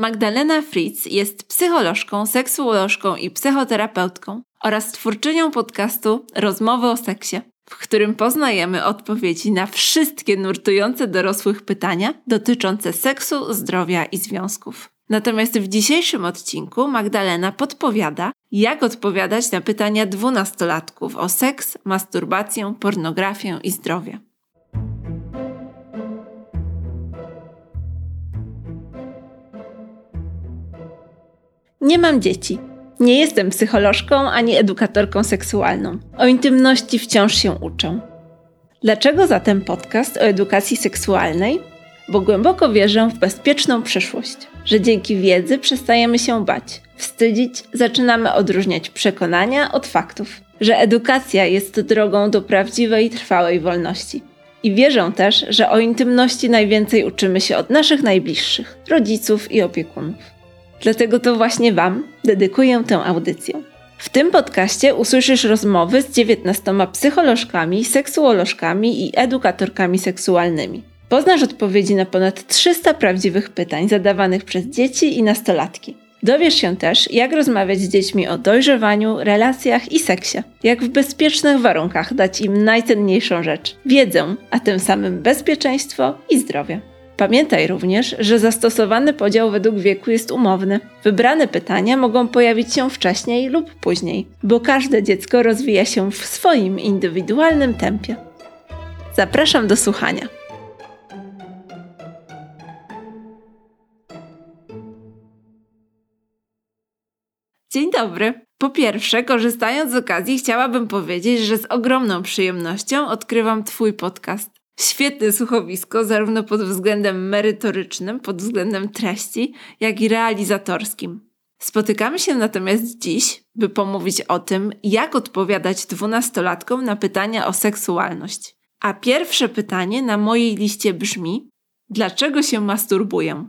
Magdalena Fritz jest psycholożką, seksuolożką i psychoterapeutką oraz twórczynią podcastu Rozmowy o seksie, w którym poznajemy odpowiedzi na wszystkie nurtujące dorosłych pytania dotyczące seksu, zdrowia i związków. Natomiast w dzisiejszym odcinku Magdalena podpowiada, jak odpowiadać na pytania dwunastolatków o seks, masturbację, pornografię i zdrowie. Nie mam dzieci. Nie jestem psycholożką ani edukatorką seksualną. O intymności wciąż się uczę. Dlaczego zatem podcast o edukacji seksualnej? Bo głęboko wierzę w bezpieczną przyszłość, że dzięki wiedzy przestajemy się bać, wstydzić, zaczynamy odróżniać przekonania od faktów, że edukacja jest drogą do prawdziwej, trwałej wolności. I wierzę też, że o intymności najwięcej uczymy się od naszych najbliższych, rodziców i opiekunów. Dlatego to właśnie Wam dedykuję tę audycję. W tym podcaście usłyszysz rozmowy z 19 psycholożkami, seksuolożkami i edukatorkami seksualnymi. Poznasz odpowiedzi na ponad 300 prawdziwych pytań zadawanych przez dzieci i nastolatki. Dowiesz się też, jak rozmawiać z dziećmi o dojrzewaniu, relacjach i seksie. Jak w bezpiecznych warunkach dać im najcenniejszą rzecz wiedzę, a tym samym bezpieczeństwo i zdrowie. Pamiętaj również, że zastosowany podział według wieku jest umowny. Wybrane pytania mogą pojawić się wcześniej lub później, bo każde dziecko rozwija się w swoim indywidualnym tempie. Zapraszam do słuchania. Dzień dobry. Po pierwsze, korzystając z okazji, chciałabym powiedzieć, że z ogromną przyjemnością odkrywam Twój podcast świetne słuchowisko, zarówno pod względem merytorycznym, pod względem treści, jak i realizatorskim. Spotykamy się natomiast dziś, by pomówić o tym, jak odpowiadać dwunastolatkom na pytania o seksualność. A pierwsze pytanie na mojej liście brzmi: dlaczego się masturbuję?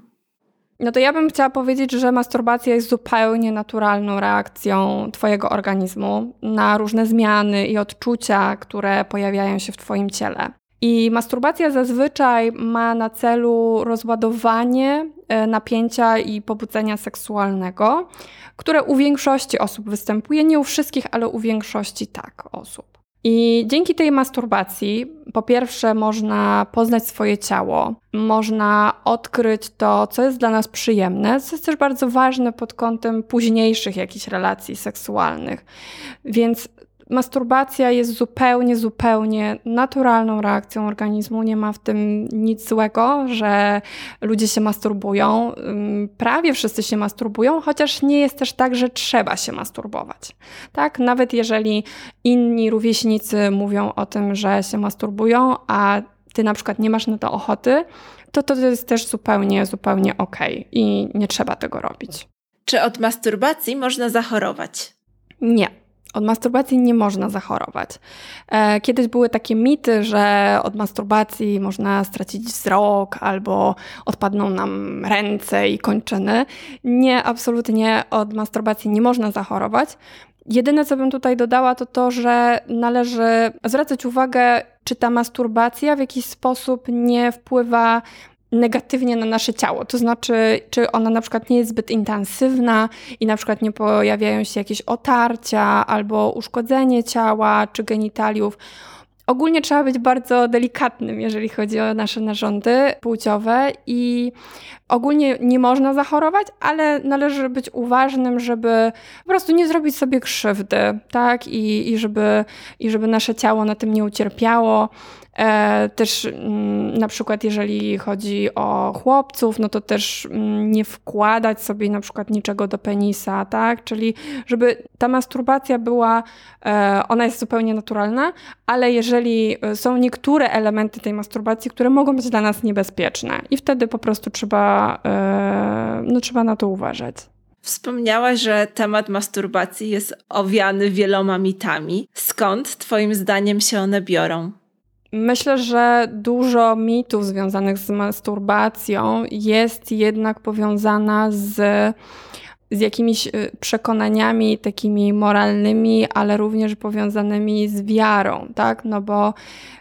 No to ja bym chciała powiedzieć, że masturbacja jest zupełnie naturalną reakcją Twojego organizmu na różne zmiany i odczucia, które pojawiają się w Twoim ciele. I masturbacja zazwyczaj ma na celu rozładowanie e, napięcia i pobudzenia seksualnego, które u większości osób występuje, nie u wszystkich, ale u większości tak osób. I dzięki tej masturbacji, po pierwsze, można poznać swoje ciało, można odkryć to, co jest dla nas przyjemne, co jest też bardzo ważne pod kątem późniejszych jakichś relacji seksualnych. Więc masturbacja jest zupełnie, zupełnie naturalną reakcją organizmu. Nie ma w tym nic złego, że ludzie się masturbują. Prawie wszyscy się masturbują, chociaż nie jest też tak, że trzeba się masturbować. Tak, nawet jeżeli inni rówieśnicy mówią o tym, że się masturbują, a ty na przykład nie masz na to ochoty, to to jest też zupełnie, zupełnie okej okay i nie trzeba tego robić. Czy od masturbacji można zachorować? Nie. Od masturbacji nie można zachorować. E, kiedyś były takie mity, że od masturbacji można stracić wzrok albo odpadną nam ręce i kończyny. Nie, absolutnie od masturbacji nie można zachorować. Jedyne, co bym tutaj dodała, to to, że należy zwracać uwagę, czy ta masturbacja w jakiś sposób nie wpływa negatywnie na nasze ciało. To znaczy, czy ona na przykład nie jest zbyt intensywna i na przykład nie pojawiają się jakieś otarcia albo uszkodzenie ciała czy genitaliów. Ogólnie trzeba być bardzo delikatnym, jeżeli chodzi o nasze narządy płciowe i ogólnie nie można zachorować, ale należy być uważnym, żeby po prostu nie zrobić sobie krzywdy, tak? I, i, żeby, i żeby nasze ciało na tym nie ucierpiało. E, też mm, na przykład jeżeli chodzi o chłopców, no to też mm, nie wkładać sobie na przykład niczego do penisa, tak? Czyli żeby ta masturbacja była, e, ona jest zupełnie naturalna, ale jeżeli e, są niektóre elementy tej masturbacji, które mogą być dla nas niebezpieczne i wtedy po prostu trzeba, no trzeba na to uważać. Wspomniałaś, że temat masturbacji jest owiany wieloma mitami. Skąd Twoim zdaniem się one biorą? Myślę, że dużo mitów związanych z masturbacją jest jednak powiązana z z jakimiś y, przekonaniami takimi moralnymi, ale również powiązanymi z wiarą, tak? No bo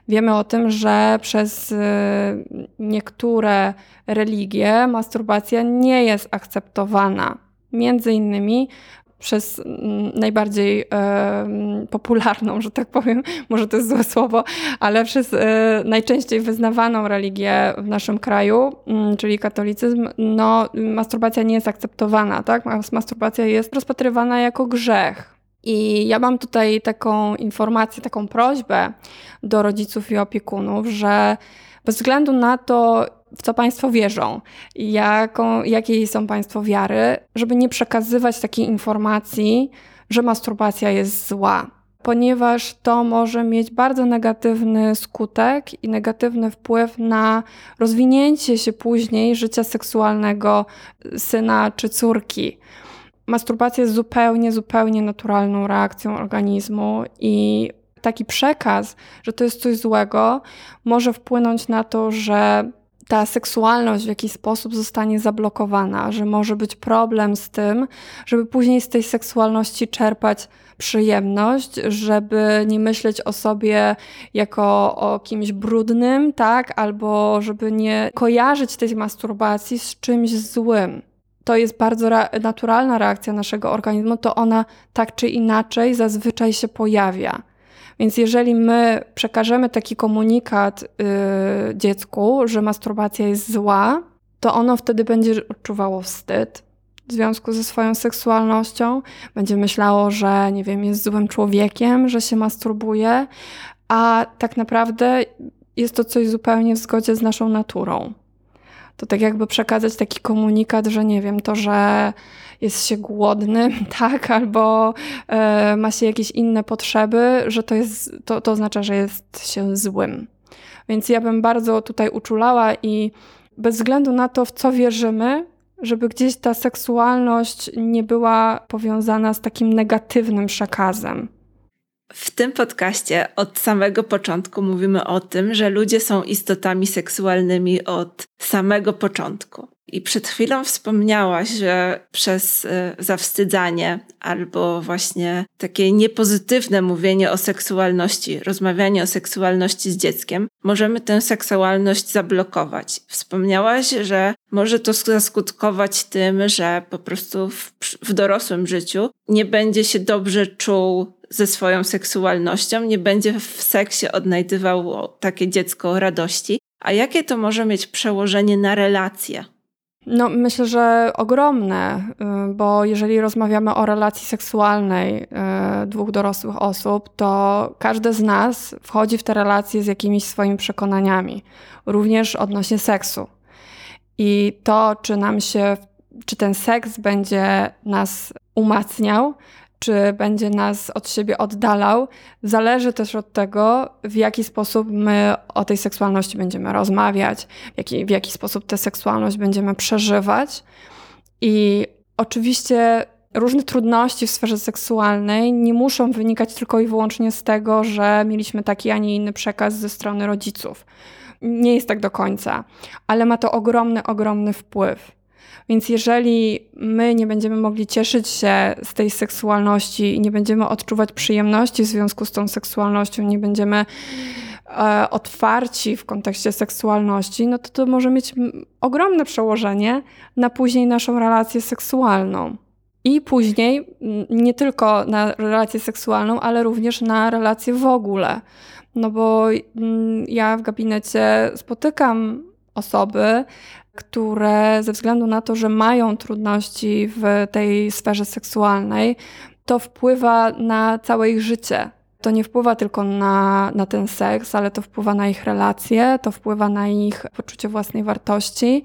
wiemy o tym, że przez y, niektóre religie masturbacja nie jest akceptowana. Między innymi przez mm, najbardziej popularną, że tak powiem, może to jest złe słowo, ale przez e, najczęściej wyznawaną religię w naszym kraju, m, czyli katolicyzm, no masturbacja nie jest akceptowana, tak? Masturbacja jest rozpatrywana jako grzech. I ja mam tutaj taką informację, taką prośbę do rodziców i opiekunów, że bez względu na to, w co Państwo wierzą, jaką, jakiej są Państwo wiary, żeby nie przekazywać takiej informacji, że masturbacja jest zła, ponieważ to może mieć bardzo negatywny skutek i negatywny wpływ na rozwinięcie się później życia seksualnego syna czy córki. Masturbacja jest zupełnie, zupełnie naturalną reakcją organizmu i taki przekaz, że to jest coś złego, może wpłynąć na to, że ta seksualność w jakiś sposób zostanie zablokowana, że może być problem z tym, żeby później z tej seksualności czerpać przyjemność, żeby nie myśleć o sobie jako o kimś brudnym, tak, albo żeby nie kojarzyć tej masturbacji z czymś złym. To jest bardzo naturalna reakcja naszego organizmu, to ona tak czy inaczej zazwyczaj się pojawia. Więc jeżeli my przekażemy taki komunikat yy, dziecku, że masturbacja jest zła, to ono wtedy będzie odczuwało wstyd w związku ze swoją seksualnością, będzie myślało, że nie wiem, jest złym człowiekiem, że się masturbuje, a tak naprawdę jest to coś zupełnie w zgodzie z naszą naturą. To tak jakby przekazać taki komunikat, że nie wiem, to, że jest się głodnym, tak, albo e, ma się jakieś inne potrzeby, że to, jest, to, to oznacza, że jest się złym. Więc ja bym bardzo tutaj uczulała i bez względu na to, w co wierzymy, żeby gdzieś ta seksualność nie była powiązana z takim negatywnym przekazem. W tym podcaście od samego początku mówimy o tym, że ludzie są istotami seksualnymi od samego początku. I przed chwilą wspomniałaś, że przez y, zawstydzanie albo właśnie takie niepozytywne mówienie o seksualności, rozmawianie o seksualności z dzieckiem, możemy tę seksualność zablokować. Wspomniałaś, że może to zaskutkować tym, że po prostu w, w dorosłym życiu nie będzie się dobrze czuł ze swoją seksualnością, nie będzie w seksie odnajdywał takie dziecko radości. A jakie to może mieć przełożenie na relacje? No, myślę, że ogromne, y, bo jeżeli rozmawiamy o relacji seksualnej y, dwóch dorosłych osób, to każdy z nas wchodzi w te relacje z jakimiś swoimi przekonaniami, również odnośnie seksu. I to, czy nam się, czy ten seks będzie nas umacniał, czy będzie nas od siebie oddalał, zależy też od tego, w jaki sposób my o tej seksualności będziemy rozmawiać, w jaki, w jaki sposób tę seksualność będziemy przeżywać. I oczywiście różne trudności w sferze seksualnej nie muszą wynikać tylko i wyłącznie z tego, że mieliśmy taki, a nie inny przekaz ze strony rodziców. Nie jest tak do końca, ale ma to ogromny, ogromny wpływ. Więc jeżeli my nie będziemy mogli cieszyć się z tej seksualności nie będziemy odczuwać przyjemności w związku z tą seksualnością, nie będziemy e, otwarci w kontekście seksualności, no to to może mieć ogromne przełożenie na później naszą relację seksualną. I później nie tylko na relację seksualną, ale również na relację w ogóle. No bo ja w gabinecie spotykam osoby, które ze względu na to, że mają trudności w tej sferze seksualnej, to wpływa na całe ich życie. To nie wpływa tylko na, na ten seks, ale to wpływa na ich relacje, to wpływa na ich poczucie własnej wartości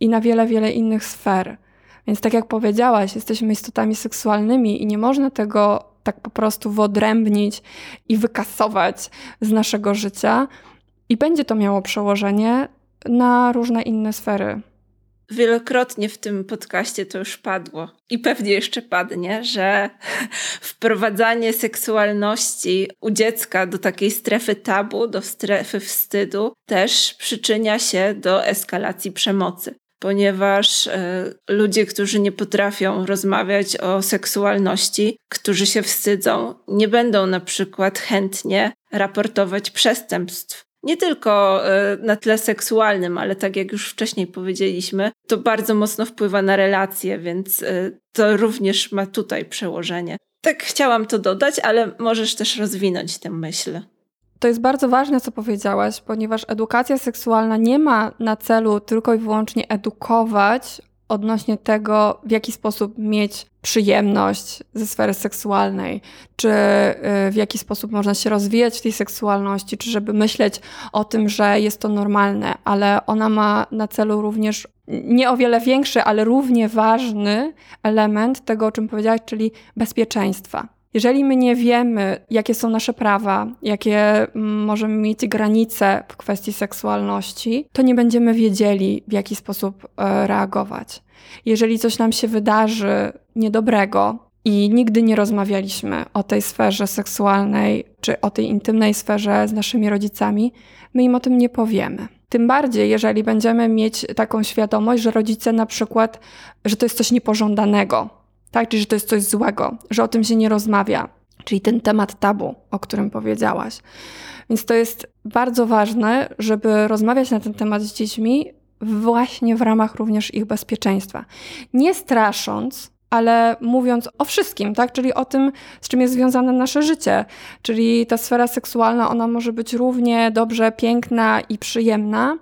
i na wiele, wiele innych sfer. Więc tak jak powiedziałaś, jesteśmy istotami seksualnymi i nie można tego tak po prostu wyodrębnić i wykasować z naszego życia. I będzie to miało przełożenie na różne inne sfery. Wielokrotnie w tym podcaście to już padło i pewnie jeszcze padnie, że wprowadzanie seksualności u dziecka do takiej strefy tabu, do strefy wstydu też przyczynia się do eskalacji przemocy. ponieważ e, ludzie, którzy nie potrafią rozmawiać o seksualności, którzy się wstydzą, nie będą na przykład chętnie raportować przestępstw. Nie tylko e, na tle seksualnym, ale tak jak już wcześniej powiedzieliśmy, to bardzo mocno wpływa na relacje, więc e, to również ma tutaj przełożenie. Tak chciałam to dodać, ale możesz też rozwinąć tę myśl. To jest bardzo ważne, co powiedziałaś, ponieważ edukacja seksualna nie ma na celu tylko i wyłącznie edukować odnośnie tego, w jaki sposób mieć przyjemność ze sfery seksualnej, czy y, w jaki sposób można się rozwijać w tej seksualności, czy żeby myśleć o tym, że jest to normalne, ale ona ma na celu również nie o wiele większy, ale równie ważny element tego, o czym powiedziałaś, czyli bezpieczeństwa. Jeżeli my nie wiemy, jakie są nasze prawa, jakie mm, możemy mieć granice w kwestii seksualności, to nie będziemy wiedzieli, w jaki sposób e, reagować. Jeżeli coś nam się wydarzy niedobrego i nigdy nie rozmawialiśmy o tej sferze seksualnej czy o tej intymnej sferze z naszymi rodzicami, my im o tym nie powiemy. Tym bardziej, jeżeli będziemy mieć taką świadomość, że rodzice na przykład, że to jest coś niepożądanego, tak? Czyli, że to jest coś złego, że o tym się nie rozmawia. Czyli ten temat tabu, o którym powiedziałaś. Więc to jest bardzo ważne, żeby rozmawiać na ten temat z dziećmi właśnie w ramach również ich bezpieczeństwa. Nie strasząc, ale mówiąc o wszystkim, tak? Czyli o tym, z czym jest związane nasze życie. Czyli ta sfera seksualna, ona może być równie dobrze piękna i przyjemna,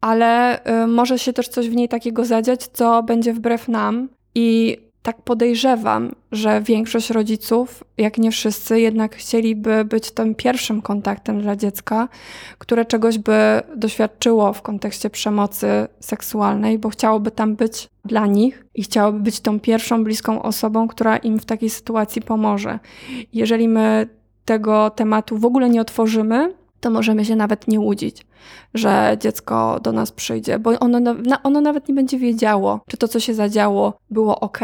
ale y, może się też coś w niej takiego zadziać, co będzie wbrew nam i tak podejrzewam, że większość rodziców, jak nie wszyscy, jednak chcieliby być tym pierwszym kontaktem dla dziecka, które czegoś by doświadczyło w kontekście przemocy seksualnej, bo chciałoby tam być dla nich i chciałoby być tą pierwszą bliską osobą, która im w takiej sytuacji pomoże. Jeżeli my tego tematu w ogóle nie otworzymy, to możemy się nawet nie łudzić, że dziecko do nas przyjdzie, bo ono, ono nawet nie będzie wiedziało, czy to, co się zadziało, było ok,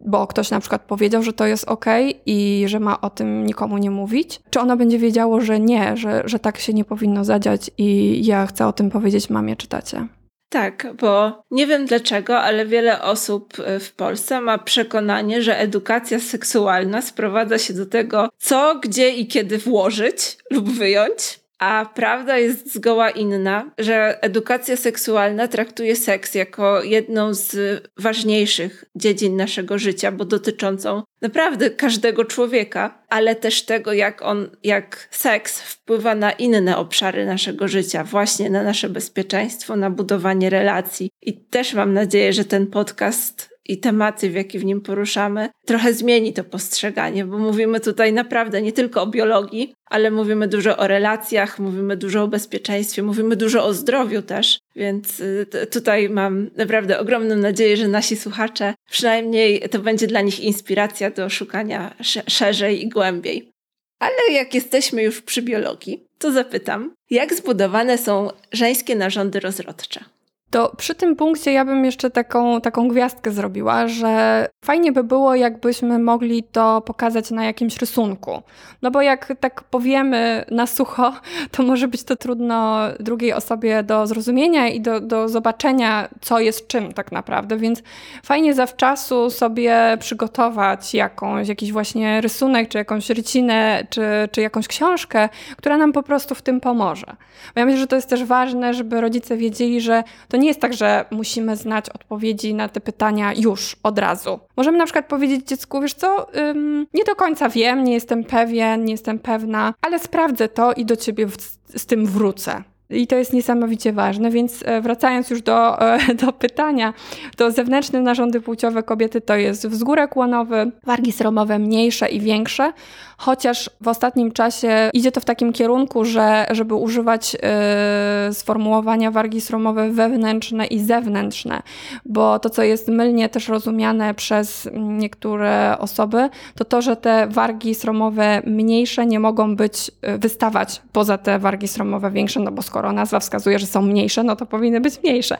bo ktoś na przykład powiedział, że to jest ok i że ma o tym nikomu nie mówić, czy ono będzie wiedziało, że nie, że, że tak się nie powinno zadziać i ja chcę o tym powiedzieć mamie czy tacie. Tak, bo nie wiem dlaczego, ale wiele osób e, w Polsce ma przekonanie, że edukacja seksualna sprowadza się do tego, co, gdzie i kiedy włożyć lub wyjąć, a prawda jest zgoła inna, że edukacja seksualna traktuje seks jako jedną z ważniejszych dziedzin naszego życia, bo dotyczącą naprawdę każdego człowieka, ale też tego, jak on, jak seks wpływa na inne obszary naszego życia, właśnie na nasze bezpieczeństwo, na budowanie relacji. I też mam nadzieję, że ten podcast i tematy, w jakie w nim poruszamy, trochę zmieni to postrzeganie, bo mówimy tutaj naprawdę nie tylko o biologii, ale mówimy dużo o relacjach, mówimy dużo o bezpieczeństwie, mówimy dużo o zdrowiu też. Więc y, tutaj mam naprawdę ogromną nadzieję, że nasi słuchacze, przynajmniej to będzie dla nich inspiracja do szukania szerzej i głębiej. Ale jak jesteśmy już przy biologii, to zapytam, jak zbudowane są żeńskie narządy rozrodcze? To przy tym punkcie ja bym jeszcze taką, taką gwiazdkę zrobiła, że fajnie by było, jakbyśmy mogli to pokazać na jakimś rysunku. No bo jak tak powiemy na sucho, to może być to trudno drugiej osobie do zrozumienia i do, do zobaczenia, co jest czym tak naprawdę. Więc fajnie zawczasu sobie przygotować jakąś, jakiś właśnie rysunek, czy jakąś rycinę, czy, czy jakąś książkę, która nam po prostu w tym pomoże. Bo ja myślę, że to jest też ważne, żeby rodzice wiedzieli, że to nie jest tak, że musimy znać odpowiedzi na te pytania już od razu. Możemy na przykład powiedzieć dziecku, wiesz co, ym, nie do końca wiem, nie jestem pewien, nie jestem pewna, ale sprawdzę to i do ciebie w, z tym wrócę. I to jest niesamowicie ważne, więc e, wracając już do, e, do pytania, to zewnętrzne narządy płciowe kobiety to jest wzgórek łonowy, wargi sromowe mniejsze i większe, chociaż w ostatnim czasie idzie to w takim kierunku, że żeby używać yy, sformułowania wargi sromowe wewnętrzne i zewnętrzne, bo to, co jest mylnie też rozumiane przez niektóre osoby, to to, że te wargi sromowe mniejsze nie mogą być, wystawać poza te wargi sromowe większe, no bo skoro skoro nazwa wskazuje, że są mniejsze, no to powinny być mniejsze.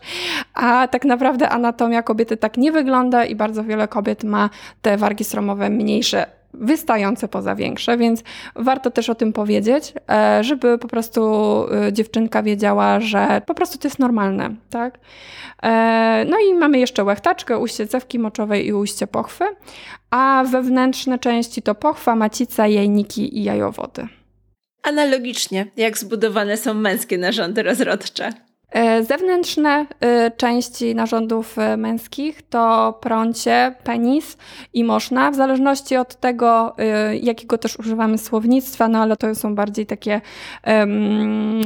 A tak naprawdę anatomia kobiety tak nie wygląda i bardzo wiele kobiet ma te wargi stromowe mniejsze wystające poza większe, więc warto też o tym powiedzieć, e, żeby po prostu e, dziewczynka wiedziała, że po prostu to jest normalne, tak? E, no i mamy jeszcze łechtaczkę, ujście cewki moczowej i ujście pochwy, a wewnętrzne części to pochwa, macica, jajniki i jajowody. Analogicznie, jak zbudowane są męskie narządy rozrodcze. E, zewnętrzne e, części narządów e, męskich to prącie, penis i moszna, w zależności od tego, jakiego też używamy słownictwa, no ale to są bardziej takie,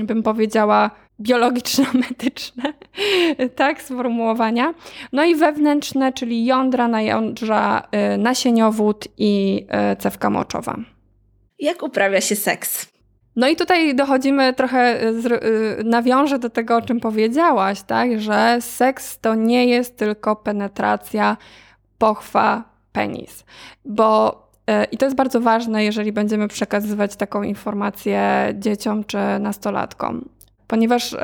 bym powiedziała, biologiczno-medyczne, tak, sformułowania. No i wewnętrzne, czyli jądra, najądrza, nasieniowód i cewka moczowa. Jak uprawia się seks? No i tutaj dochodzimy trochę, y, y, nawiążę do tego, o czym powiedziałaś, tak, że seks to nie jest tylko penetracja, pochwa, penis. Bo y, i to jest bardzo ważne, jeżeli będziemy przekazywać taką informację dzieciom czy nastolatkom, ponieważ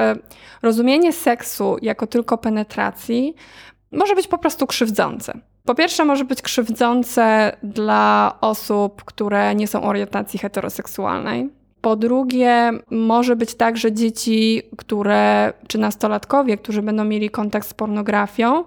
rozumienie seksu jako tylko penetracji może być po prostu krzywdzące. Po pierwsze, może być krzywdzące dla osób, które nie są orientacji heteroseksualnej, po drugie, może być tak, że dzieci, które, czy nastolatkowie, którzy będą mieli kontakt z pornografią,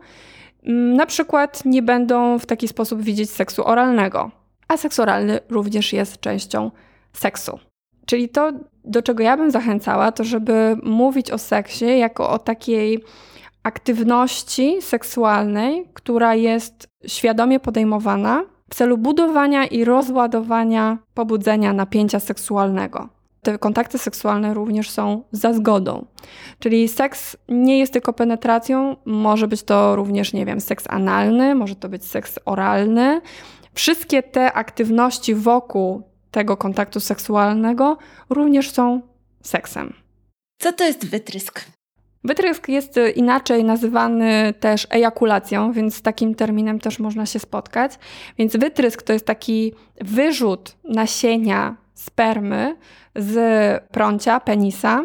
mm, na przykład nie będą w taki sposób widzieć seksu oralnego. A seks oralny również jest częścią seksu. Czyli to, do czego ja bym zachęcała, to żeby mówić o seksie jako o takiej aktywności seksualnej, która jest świadomie podejmowana w celu budowania i rozładowania pobudzenia napięcia seksualnego. Te kontakty seksualne również są za zgodą. Czyli seks nie jest tylko penetracją, może być to również, nie wiem, seks analny, może to być seks oralny. Wszystkie te aktywności wokół tego kontaktu seksualnego również są seksem. Co to jest wytrysk? Wytrysk jest y, inaczej nazywany też ejakulacją, więc z takim terminem też można się spotkać. Więc wytrysk to jest taki wyrzut nasienia spermy z prącia, penisa,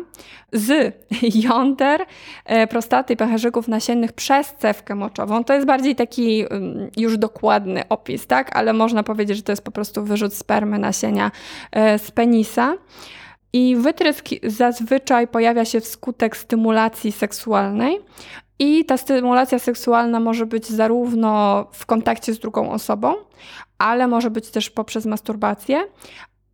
z jąder, e, prostaty i pęcherzyków nasiennych przez cewkę moczową. To jest bardziej taki już dokładny opis, tak? Ale można powiedzieć, że to jest po prostu wyrzut spermy, nasienia e, z penisa. I wytrysk zazwyczaj pojawia się wskutek stymulacji seksualnej. I ta stymulacja seksualna może być zarówno w kontakcie z drugą osobą, ale może być też poprzez masturbację,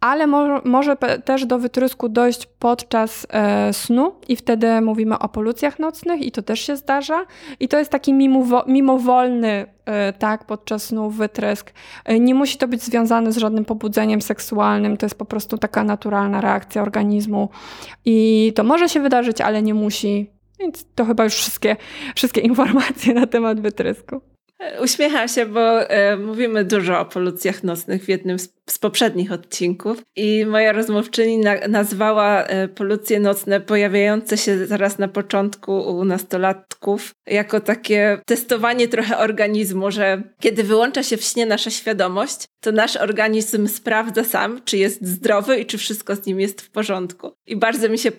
ale może, może też do wytrysku dojść podczas e, snu i wtedy mówimy o polucjach nocnych i to też się zdarza. I to jest taki mimowo, mimowolny, e, tak, podczas snu wytrysk. E, nie musi to być związane z żadnym pobudzeniem seksualnym, to jest po prostu taka naturalna reakcja organizmu i to może się wydarzyć, ale nie musi. Więc to chyba już wszystkie, wszystkie informacje na temat wytrysku. Uśmiecham się, bo e, mówimy dużo o polucjach nocnych w jednym z, z poprzednich odcinków i moja rozmówczyni na, nazwała e, polucje nocne pojawiające się zaraz na początku u nastolatków jako takie testowanie trochę organizmu, że kiedy wyłącza się w śnie nasza świadomość, to nasz organizm sprawdza sam, czy jest zdrowy i czy wszystko z nim jest w porządku. I bardzo mi się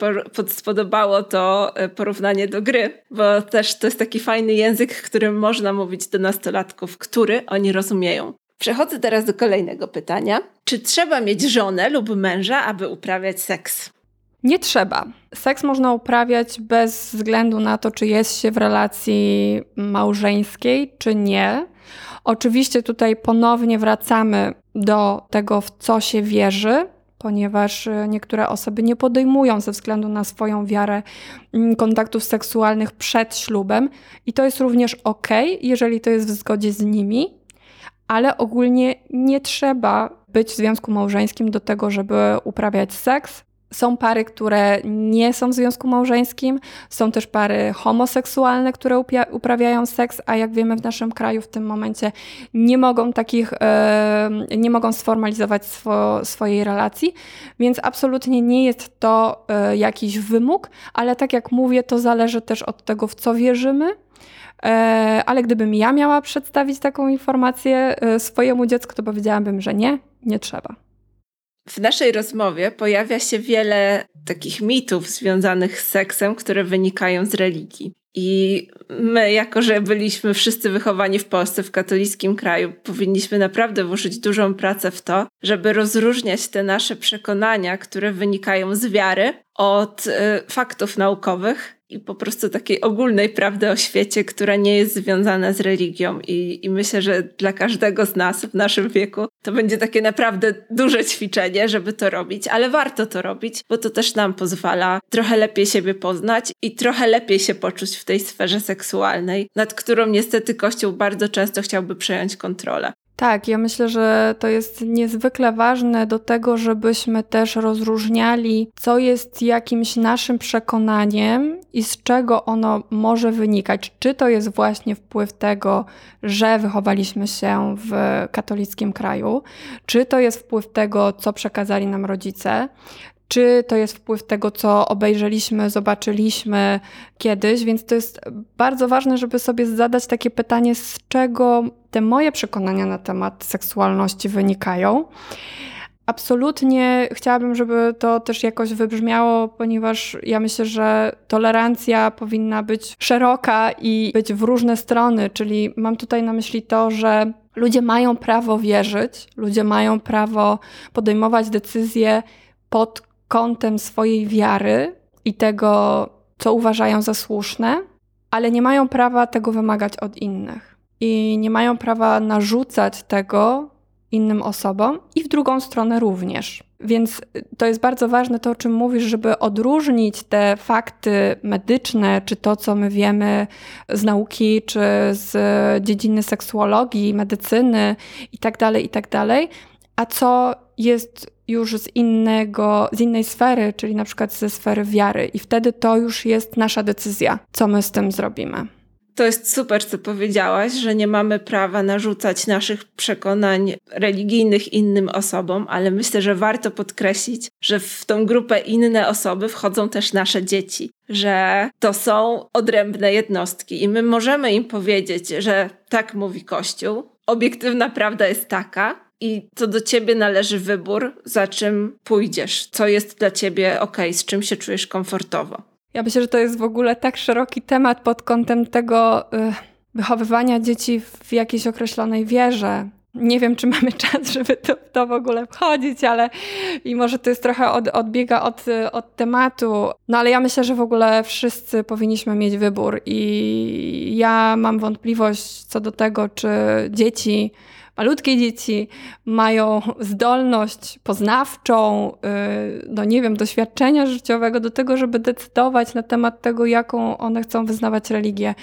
spodobało to e, porównanie do gry, bo też to jest taki fajny język, którym można mówić do nastolatków, który oni rozumieją. Przechodzę teraz do kolejnego pytania. Czy trzeba mieć żonę lub męża, aby uprawiać seks? Nie trzeba. Seks można uprawiać bez względu na to, czy jest się w relacji małżeńskiej, czy nie. Oczywiście tutaj ponownie wracamy do tego, w co się wierzy, ponieważ e, niektóre osoby nie podejmują ze względu na swoją wiarę mm, kontaktów seksualnych przed ślubem i to jest również ok, jeżeli to jest w zgodzie z nimi, ale ogólnie nie trzeba być w związku małżeńskim do tego, żeby uprawiać seks. Są pary, które nie są w związku małżeńskim, są też pary homoseksualne, które uprawiają seks, a jak wiemy w naszym kraju w tym momencie nie mogą takich, nie mogą sformalizować swo, swojej relacji, więc absolutnie nie jest to e, jakiś wymóg, ale tak jak mówię, to zależy też od tego, w co wierzymy. E, ale gdybym ja miała przedstawić taką informację e, swojemu dziecku, to powiedziałabym, że nie, nie trzeba. W naszej rozmowie pojawia się wiele takich mitów związanych z seksem, które wynikają z religii. I my, jako że byliśmy wszyscy wychowani w Polsce, w katolickim kraju, powinniśmy naprawdę włożyć dużą pracę w to, żeby rozróżniać te nasze przekonania, które wynikają z wiary, od y, faktów naukowych i po prostu takiej ogólnej prawdy o świecie, która nie jest związana z religią. I, I myślę, że dla każdego z nas w naszym wieku to będzie takie naprawdę duże ćwiczenie, żeby to robić, ale warto to robić, bo to też nam pozwala trochę lepiej siebie poznać i trochę lepiej się poczuć w tej sferze seksualnej, nad którą niestety Kościół bardzo często chciałby przejąć kontrolę. Tak, ja myślę, że to jest niezwykle ważne do tego, żebyśmy też rozróżniali, co jest jakimś naszym przekonaniem i z czego ono może wynikać. Czy to jest właśnie wpływ tego, że wychowaliśmy się w katolickim kraju, czy to jest wpływ tego, co przekazali nam rodzice, czy to jest wpływ tego, co obejrzeliśmy, zobaczyliśmy kiedyś, więc to jest bardzo ważne, żeby sobie zadać takie pytanie, z czego te moje przekonania na temat seksualności wynikają. Absolutnie chciałabym, żeby to też jakoś wybrzmiało, ponieważ ja myślę, że tolerancja powinna być szeroka i być w różne strony, czyli mam tutaj na myśli to, że ludzie mają prawo wierzyć, ludzie mają prawo podejmować decyzje pod kątem swojej wiary i tego, co uważają za słuszne, ale nie mają prawa tego wymagać od innych. I nie mają prawa narzucać tego innym osobom i w drugą stronę również. Więc to jest bardzo ważne to, o czym mówisz, żeby odróżnić te fakty medyczne, czy to, co my wiemy z nauki, czy z dziedziny seksuologii, medycyny itd., tak itd., tak a co jest już z innego, z innej sfery, czyli na przykład ze sfery wiary, i wtedy to już jest nasza decyzja, co my z tym zrobimy. To jest super, co powiedziałaś, że nie mamy prawa narzucać naszych przekonań religijnych innym osobom, ale myślę, że warto podkreślić, że w tą grupę inne osoby wchodzą też nasze dzieci, że to są odrębne jednostki i my możemy im powiedzieć, że tak mówi Kościół. Obiektywna prawda jest taka, i to do ciebie należy wybór, za czym pójdziesz, co jest dla ciebie ok, z czym się czujesz komfortowo. Ja myślę, że to jest w ogóle tak szeroki temat pod kątem tego y, wychowywania dzieci w jakiejś określonej wierze. Nie wiem, czy mamy czas, żeby to, to w ogóle wchodzić, ale i może to jest trochę od, odbiega od, od tematu. No ale ja myślę, że w ogóle wszyscy powinniśmy mieć wybór i ja mam wątpliwość co do tego, czy dzieci malutkie dzieci mają zdolność poznawczą, y, no nie wiem, doświadczenia życiowego do tego, żeby decydować na temat tego, jaką one chcą wyznawać religię.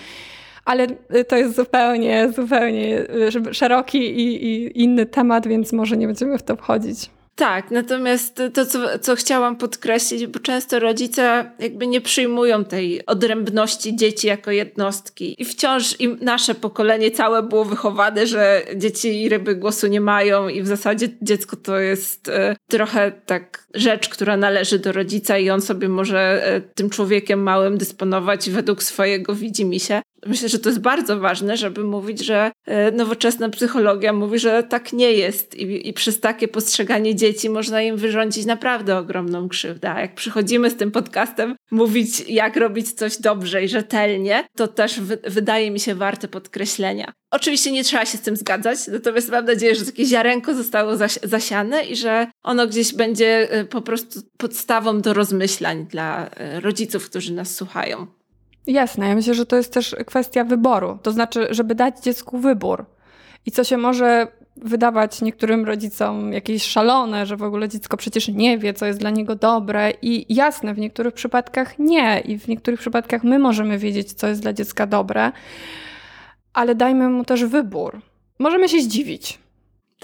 Ale y, to jest zupełnie, zupełnie y, szeroki i, i inny temat, więc może nie będziemy w to wchodzić. Tak, natomiast to, co, co chciałam podkreślić, bo często rodzice jakby nie przyjmują tej odrębności dzieci jako jednostki i wciąż nasze pokolenie całe było wychowane, że dzieci i ryby głosu nie mają i w zasadzie dziecko to jest e, trochę tak rzecz, która należy do rodzica i on sobie może e, tym człowiekiem małym dysponować według swojego widzimisię. Myślę, że to jest bardzo ważne, żeby mówić, że e, nowoczesna psychologia mówi, że tak nie jest i, i przez takie postrzeganie dzieci można im wyrządzić naprawdę ogromną krzywdę. A jak przychodzimy z tym podcastem mówić, jak robić coś dobrze i rzetelnie, to też wydaje mi się warte podkreślenia. Oczywiście nie trzeba się z tym zgadzać, natomiast mam nadzieję, że takie ziarenko zostało zasi zasiane i że ono gdzieś będzie e, po prostu podstawą do rozmyślań dla e, rodziców, którzy nas słuchają. Jasne, ja myślę, że to jest też kwestia wyboru. To znaczy, żeby dać dziecku wybór. I co się może wydawać niektórym rodzicom jakieś szalone, że w ogóle dziecko przecież nie wie, co jest dla niego dobre. I jasne, w niektórych przypadkach nie. I w niektórych przypadkach my możemy wiedzieć, co jest dla dziecka dobre, ale dajmy mu też wybór. Możemy się zdziwić.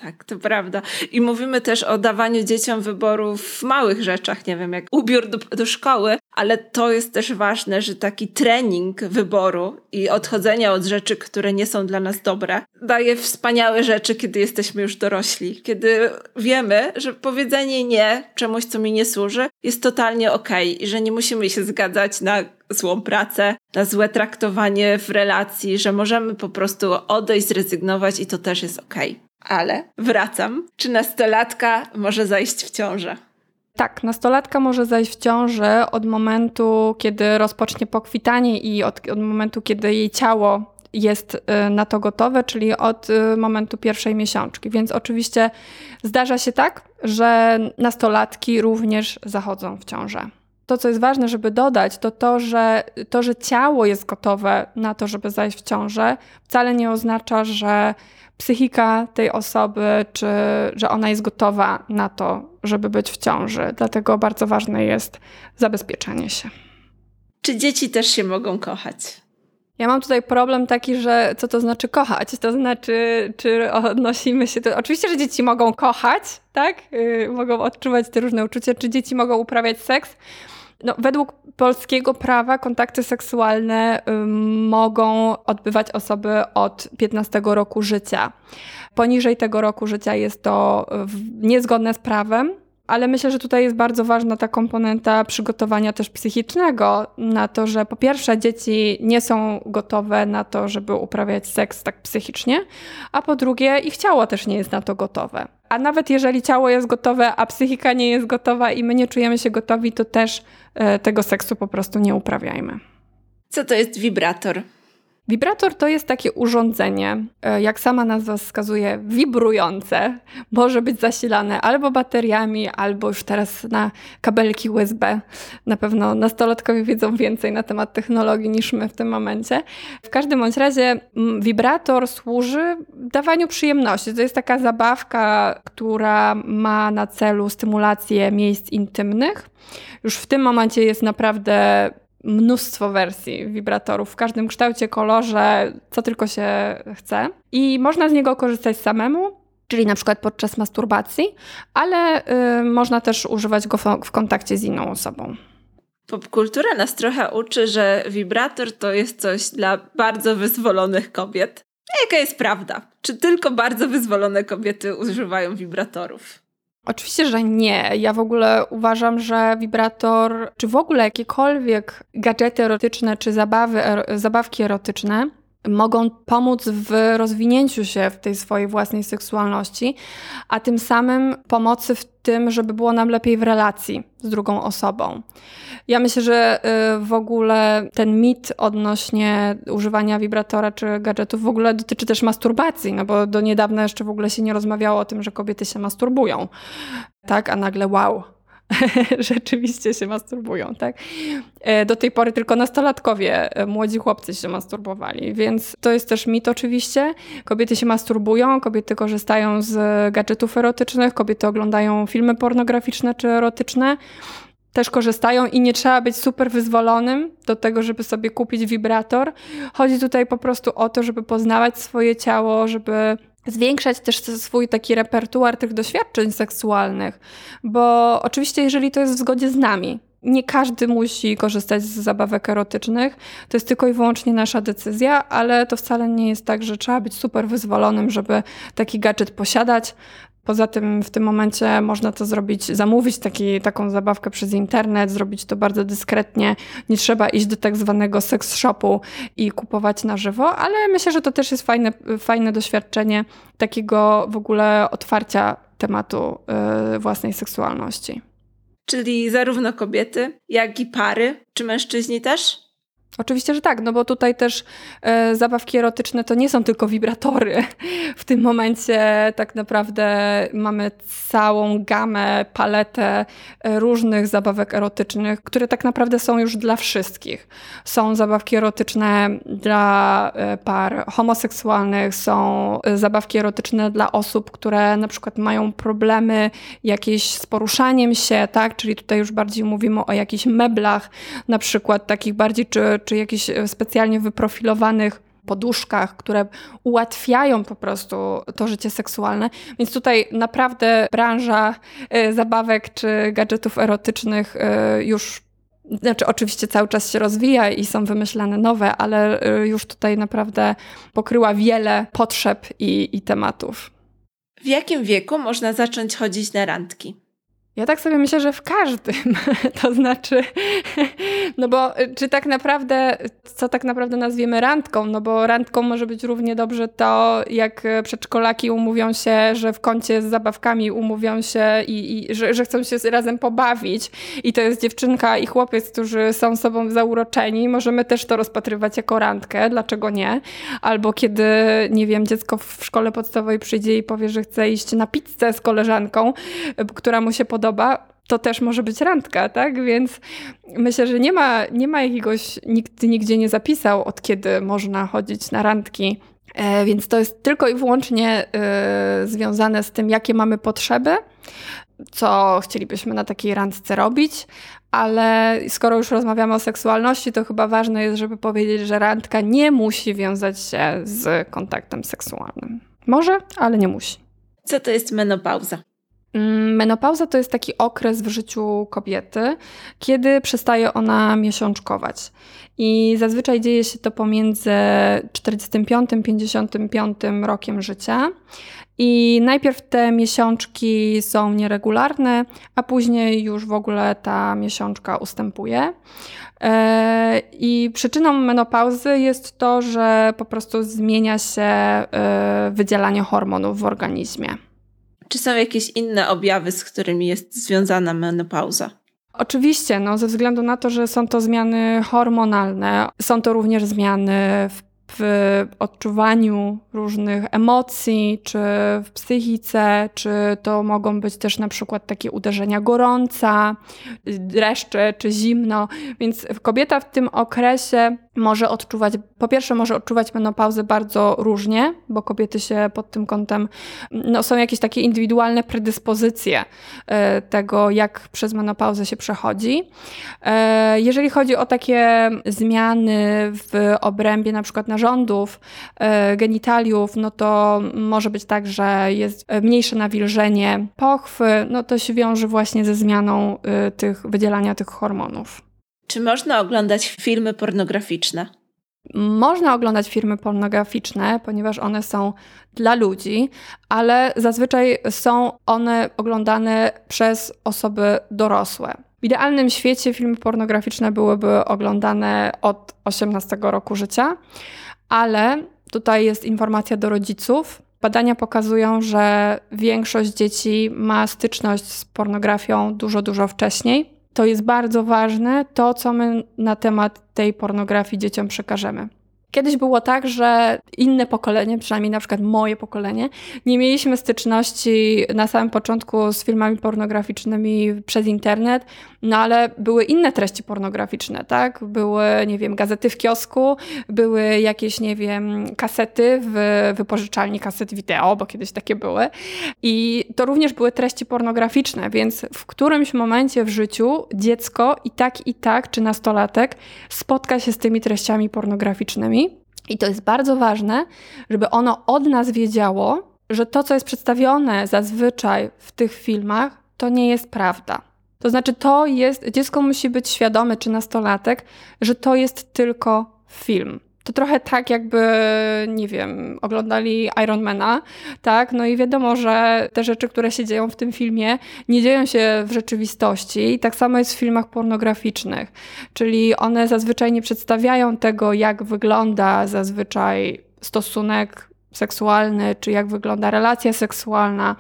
Tak, to prawda. I mówimy też o dawaniu dzieciom wyboru w małych rzeczach, nie wiem, jak ubiór do, do szkoły, ale to jest też ważne, że taki trening wyboru i odchodzenia od rzeczy, które nie są dla nas dobre, daje wspaniałe rzeczy, kiedy jesteśmy już dorośli. Kiedy wiemy, że powiedzenie nie czemuś, co mi nie służy, jest totalnie okej okay i że nie musimy się zgadzać na złą pracę, na złe traktowanie w relacji, że możemy po prostu odejść, zrezygnować i to też jest okej. Okay. Ale wracam. Czy nastolatka może zajść w ciążę? Tak, nastolatka może zajść w ciążę od momentu, kiedy rozpocznie pokwitanie i od, od momentu, kiedy jej ciało jest y, na to gotowe, czyli od y, momentu pierwszej miesiączki. Więc oczywiście zdarza się tak, że nastolatki również zachodzą w ciążę. To, co jest ważne, żeby dodać, to to, że to, że ciało jest gotowe na to, żeby zajść w ciążę, wcale nie oznacza, że psychika tej osoby, czy że ona jest gotowa na to, żeby być w ciąży. Dlatego bardzo ważne jest zabezpieczenie się. Czy dzieci też się mogą kochać? Ja mam tutaj problem taki, że co to znaczy kochać? To znaczy, czy odnosimy się do. Oczywiście, że dzieci mogą kochać, tak? Yy, mogą odczuwać te różne uczucia, czy dzieci mogą uprawiać seks. No, według polskiego prawa kontakty seksualne y, mogą odbywać osoby od 15 roku życia. Poniżej tego roku życia jest to niezgodne z prawem ale myślę, że tutaj jest bardzo ważna ta komponenta przygotowania też psychicznego na to, że po pierwsze dzieci nie są gotowe na to, żeby uprawiać seks tak psychicznie, a po drugie ich ciało też nie jest na to gotowe. A nawet jeżeli ciało jest gotowe, a psychika nie jest gotowa i my nie czujemy się gotowi, to też tego seksu po prostu nie uprawiajmy. Co to jest wibrator? Wibrator to jest takie urządzenie, e, jak sama nazwa wskazuje, wibrujące. Może być zasilane albo bateriami, albo już teraz na kabelki USB. Na pewno nastolatkowie wiedzą więcej na temat technologii niż my w tym momencie. W każdym bądź razie wibrator służy dawaniu przyjemności. To jest taka zabawka, która ma na celu stymulację miejsc intymnych. Już w tym momencie jest naprawdę mnóstwo wersji wibratorów w każdym kształcie, kolorze, co tylko się chce. I można z niego korzystać samemu, czyli na przykład podczas masturbacji, ale y, można też używać go w kontakcie z inną osobą. Popkultura nas trochę uczy, że wibrator to jest coś dla bardzo wyzwolonych kobiet. Jaka jest prawda? Czy tylko bardzo wyzwolone kobiety używają wibratorów? Oczywiście, że nie. Ja w ogóle uważam, że wibrator, czy w ogóle jakiekolwiek gadżety erotyczne, czy zabawy, er, zabawki erotyczne mogą pomóc w rozwinięciu się w tej swojej własnej seksualności, a tym samym pomocy w tym, żeby było nam lepiej w relacji z drugą osobą. Ja myślę, że y, w ogóle ten mit odnośnie używania wibratora czy gadżetów w ogóle dotyczy też masturbacji, no bo do niedawna jeszcze w ogóle się nie rozmawiało o tym, że kobiety się masturbują. Tak, a nagle wow, rzeczywiście się masturbują, tak? E, do tej pory tylko nastolatkowie, e, młodzi chłopcy się masturbowali, więc to jest też mit oczywiście. Kobiety się masturbują, kobiety korzystają z gadżetów erotycznych, kobiety oglądają filmy pornograficzne czy erotyczne też korzystają i nie trzeba być super wyzwolonym do tego, żeby sobie kupić wibrator. Chodzi tutaj po prostu o to, żeby poznawać swoje ciało, żeby zwiększać też swój taki repertuar tych doświadczeń seksualnych, bo oczywiście jeżeli to jest w zgodzie z nami, nie każdy musi korzystać z zabawek erotycznych. To jest tylko i wyłącznie nasza decyzja, ale to wcale nie jest tak, że trzeba być super wyzwolonym, żeby taki gadżet posiadać. Poza tym w tym momencie można to zrobić, zamówić taki, taką zabawkę przez internet, zrobić to bardzo dyskretnie. Nie trzeba iść do tak zwanego sex shopu i kupować na żywo, ale myślę, że to też jest fajne, fajne doświadczenie takiego w ogóle otwarcia tematu yy, własnej seksualności. Czyli zarówno kobiety, jak i pary, czy mężczyźni też? Oczywiście, że tak, no bo tutaj też e, zabawki erotyczne to nie są tylko wibratory. W tym momencie tak naprawdę mamy całą gamę, paletę e, różnych zabawek erotycznych, które tak naprawdę są już dla wszystkich. Są zabawki erotyczne dla e, par homoseksualnych, są zabawki erotyczne dla osób, które na przykład mają problemy jakieś z poruszaniem się, tak? Czyli tutaj już bardziej mówimy o jakichś meblach, na przykład takich bardziej czy czy jakichś e, specjalnie wyprofilowanych poduszkach, które ułatwiają po prostu to życie seksualne. Więc tutaj naprawdę branża e, zabawek czy gadżetów erotycznych e, już znaczy, oczywiście cały czas się rozwija i są wymyślane nowe, ale już tutaj naprawdę pokryła wiele potrzeb i, i tematów. W jakim wieku można zacząć chodzić na randki? Ja tak sobie myślę, że w każdym. To znaczy, no bo y, czy tak naprawdę, co tak naprawdę nazwiemy randką? No bo randką może być równie dobrze to, jak przedszkolaki umówią się, że w kącie z zabawkami umówią się i, i że, że, chcą się razem pobawić. I to jest dziewczynka i chłopiec, którzy są sobą zauroczeni. Możemy też to rozpatrywać jako randkę. Dlaczego nie? Albo kiedy, nie wiem, dziecko w szkole podstawowej przyjdzie i powie, że chce iść na pizzę z koleżanką, która mu się podoba podoba, to też może być randka, tak? Więc myślę, że nie ma, nie ma jakiegoś, nikt nigdzie nie zapisał, od kiedy można chodzić na randki. E, więc to jest tylko i wyłącznie e, związane z tym, jakie mamy potrzeby, co chcielibyśmy na takiej randce robić, ale skoro już rozmawiamy o seksualności, to chyba ważne jest, żeby powiedzieć, że randka nie musi wiązać się z kontaktem seksualnym. Może, ale nie musi. Co to jest menopauza? Mm, menopauza to jest taki okres w życiu kobiety, kiedy przestaje ona miesiączkować. I zazwyczaj dzieje się to pomiędzy 45 55 rokiem życia. I najpierw te miesiączki są nieregularne, a później już w ogóle ta miesiączka ustępuje. E, I przyczyną menopauzy jest to, że po prostu zmienia się e, wydzielanie hormonów w organizmie. Czy są jakieś inne objawy, z którymi jest związana menopauza? Oczywiście, no, ze względu na to, że są to zmiany hormonalne, są to również zmiany w w odczuwaniu różnych emocji, czy w psychice, czy to mogą być też na przykład takie uderzenia gorąca, dreszcze czy zimno. Więc kobieta w tym okresie może odczuwać, po pierwsze może odczuwać menopauzę bardzo różnie, bo kobiety się pod tym kątem, no są jakieś takie indywidualne predyspozycje e, tego, jak przez menopauzę się przechodzi. E, jeżeli chodzi o takie zmiany w obrębie na przykład narządów, e, genitaliów, no to może być tak, że jest mniejsze nawilżenie pochwy, no to się wiąże właśnie ze zmianą tych, wydzielania tych hormonów. Czy można oglądać filmy pornograficzne? Można oglądać filmy pornograficzne, ponieważ one są dla ludzi, ale zazwyczaj są one oglądane przez osoby dorosłe. W idealnym świecie filmy pornograficzne byłyby oglądane od 18 roku życia, ale tutaj jest informacja do rodziców. Badania pokazują, że większość dzieci ma styczność z pornografią dużo, dużo wcześniej to jest bardzo ważne, to co my na temat tej pornografii dzieciom przekażemy. Kiedyś było tak, że inne pokolenie, przynajmniej na przykład moje pokolenie, nie mieliśmy styczności na samym początku z filmami pornograficznymi przez internet, no ale były inne treści pornograficzne, tak? Były, nie wiem, gazety w kiosku, były jakieś, nie wiem, kasety w wypożyczalni kaset wideo, bo kiedyś takie były. I to również były treści pornograficzne, więc w którymś momencie w życiu dziecko i tak, i tak, czy nastolatek spotka się z tymi treściami pornograficznymi i to jest bardzo ważne, żeby ono od nas wiedziało, że to, co jest przedstawione zazwyczaj w tych filmach, to nie jest prawda. To znaczy, to jest, dziecko musi być świadome, czy nastolatek, że to jest tylko film to trochę tak, jakby, nie wiem, oglądali Ironmana, tak? No i wiadomo, że te rzeczy, które się dzieją w tym filmie, nie dzieją się w rzeczywistości. I tak samo jest w filmach pornograficznych, czyli one zazwyczaj nie przedstawiają tego, jak wygląda zazwyczaj stosunek seksualny, czy jak wygląda relacja seksualna,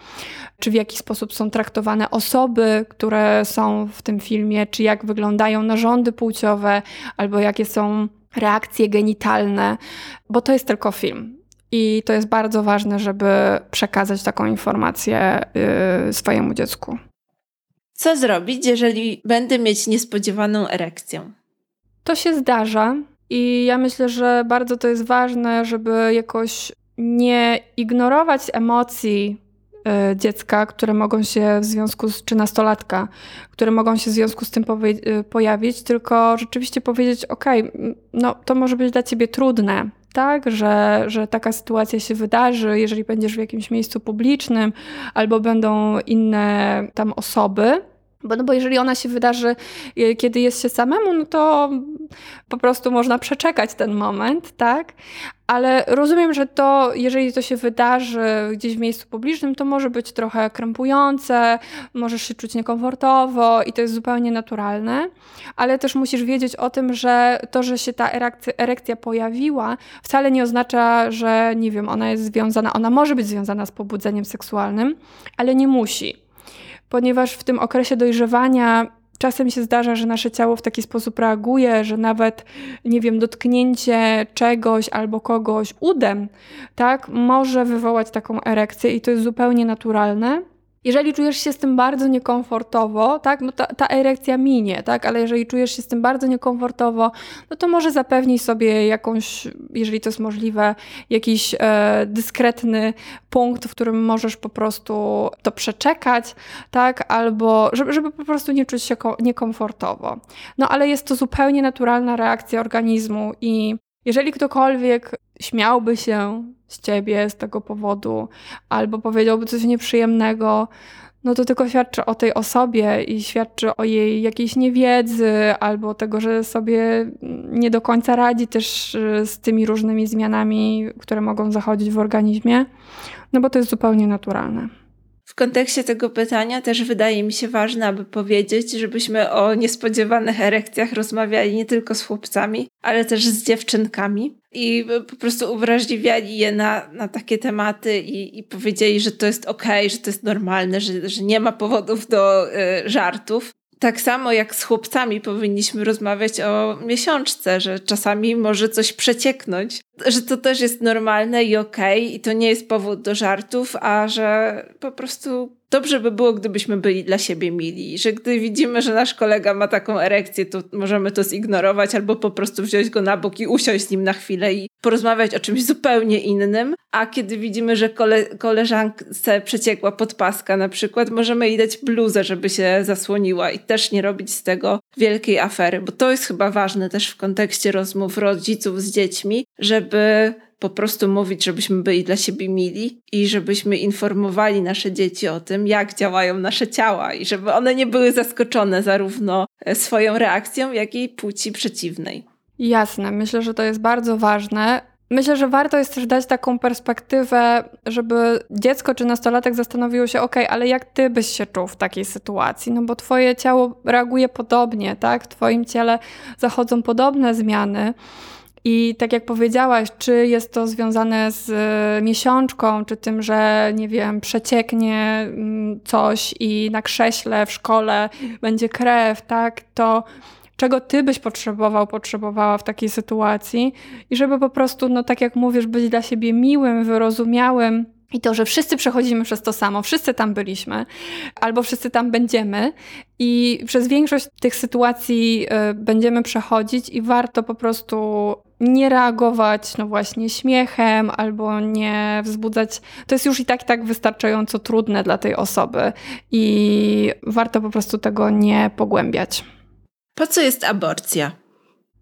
czy w jaki sposób są traktowane osoby, które są w tym filmie, czy jak wyglądają narządy płciowe, albo jakie są reakcje genitalne, bo to jest tylko film. I to jest bardzo ważne, żeby przekazać taką informację yy, swojemu dziecku. Co zrobić, jeżeli będę mieć niespodziewaną erekcję? To się zdarza i ja myślę, że bardzo to jest ważne, żeby jakoś nie ignorować emocji dziecka, które mogą się w związku z, czy nastolatka, które mogą się w związku z tym e, pojawić, tylko rzeczywiście powiedzieć, ok, no to może być dla ciebie trudne, tak, że, że taka sytuacja się wydarzy, jeżeli będziesz w jakimś miejscu publicznym, albo będą inne tam osoby, Bo, no bo jeżeli ona się wydarzy, y, kiedy jest się samemu, no to po prostu można przeczekać ten moment, tak? Ale rozumiem, że to, jeżeli to się wydarzy gdzieś w miejscu publicznym, to może być trochę krępujące, możesz się czuć niekomfortowo i to jest zupełnie naturalne, ale też musisz wiedzieć o tym, że to, że się ta erekcja, erekcja pojawiła, wcale nie oznacza, że nie wiem, ona jest związana, ona może być związana z pobudzeniem seksualnym, ale nie musi ponieważ w tym okresie dojrzewania czasem się zdarza, że nasze ciało w taki sposób reaguje, że nawet, nie wiem, dotknięcie czegoś albo kogoś udem, tak, może wywołać taką erekcję i to jest zupełnie naturalne. Jeżeli czujesz się z tym bardzo niekomfortowo, tak, no ta, ta erekcja minie, tak, ale jeżeli czujesz się z tym bardzo niekomfortowo, no to może zapewnij sobie jakąś, jeżeli to jest możliwe, jakiś e, dyskretny punkt, w którym możesz po prostu to przeczekać, tak, albo żeby, żeby po prostu nie czuć się niekomfortowo. No ale jest to zupełnie naturalna reakcja organizmu i jeżeli ktokolwiek śmiałby się z ciebie z tego powodu, albo powiedziałby coś nieprzyjemnego, no to tylko świadczy o tej osobie i świadczy o jej jakiejś niewiedzy, albo tego, że sobie nie do końca radzi też y, z tymi różnymi zmianami, które mogą zachodzić w organizmie, no bo to jest zupełnie naturalne. W kontekście tego pytania też wydaje mi się ważne, aby powiedzieć, żebyśmy o niespodziewanych erekcjach rozmawiali nie tylko z chłopcami, ale też z dziewczynkami i po prostu uwrażliwiali je na, na takie tematy i, i powiedzieli, że to jest okej, okay, że to jest normalne, że, że nie ma powodów do y, żartów tak samo jak z chłopcami powinniśmy rozmawiać o miesiączce, że czasami może coś przecieknąć, że to też jest normalne i okej okay, i to nie jest powód do żartów, a że po prostu dobrze by było, gdybyśmy byli dla siebie mili. Że gdy widzimy, że nasz kolega ma taką erekcję, to możemy to zignorować albo po prostu wziąć go na bok i usiąść z nim na chwilę i porozmawiać o czymś zupełnie innym. A kiedy widzimy, że kole koleżance przeciekła podpaska na przykład, możemy jej dać bluzę, żeby się zasłoniła i też nie robić z tego wielkiej afery, bo to jest chyba ważne też w kontekście rozmów rodziców z dziećmi, żeby po prostu mówić, żebyśmy byli dla siebie mili i żebyśmy informowali nasze dzieci o tym, jak działają nasze ciała i żeby one nie były zaskoczone zarówno e, swoją reakcją, jak i płci przeciwnej. Jasne, myślę, że to jest bardzo ważne. Myślę, że warto jest też dać taką perspektywę, żeby dziecko czy nastolatek zastanowiło się, ok, ale jak ty byś się czuł w takiej sytuacji? No bo twoje ciało reaguje podobnie, tak? W twoim ciele zachodzą podobne zmiany. I tak jak powiedziałaś, czy jest to związane z e, miesiączką, czy tym, że nie wiem, przecieknie mm, coś i na krześle w szkole będzie krew, tak, to czego ty byś potrzebował, potrzebowała w takiej sytuacji? I żeby po prostu, no tak jak mówisz, być dla siebie miłym, wyrozumiałym, i to, że wszyscy przechodzimy przez to samo, wszyscy tam byliśmy, albo wszyscy tam będziemy, i przez większość tych sytuacji y, będziemy przechodzić, i warto po prostu nie reagować, no właśnie, śmiechem, albo nie wzbudzać. To jest już i tak, i tak wystarczająco trudne dla tej osoby, i warto po prostu tego nie pogłębiać. Po co jest aborcja?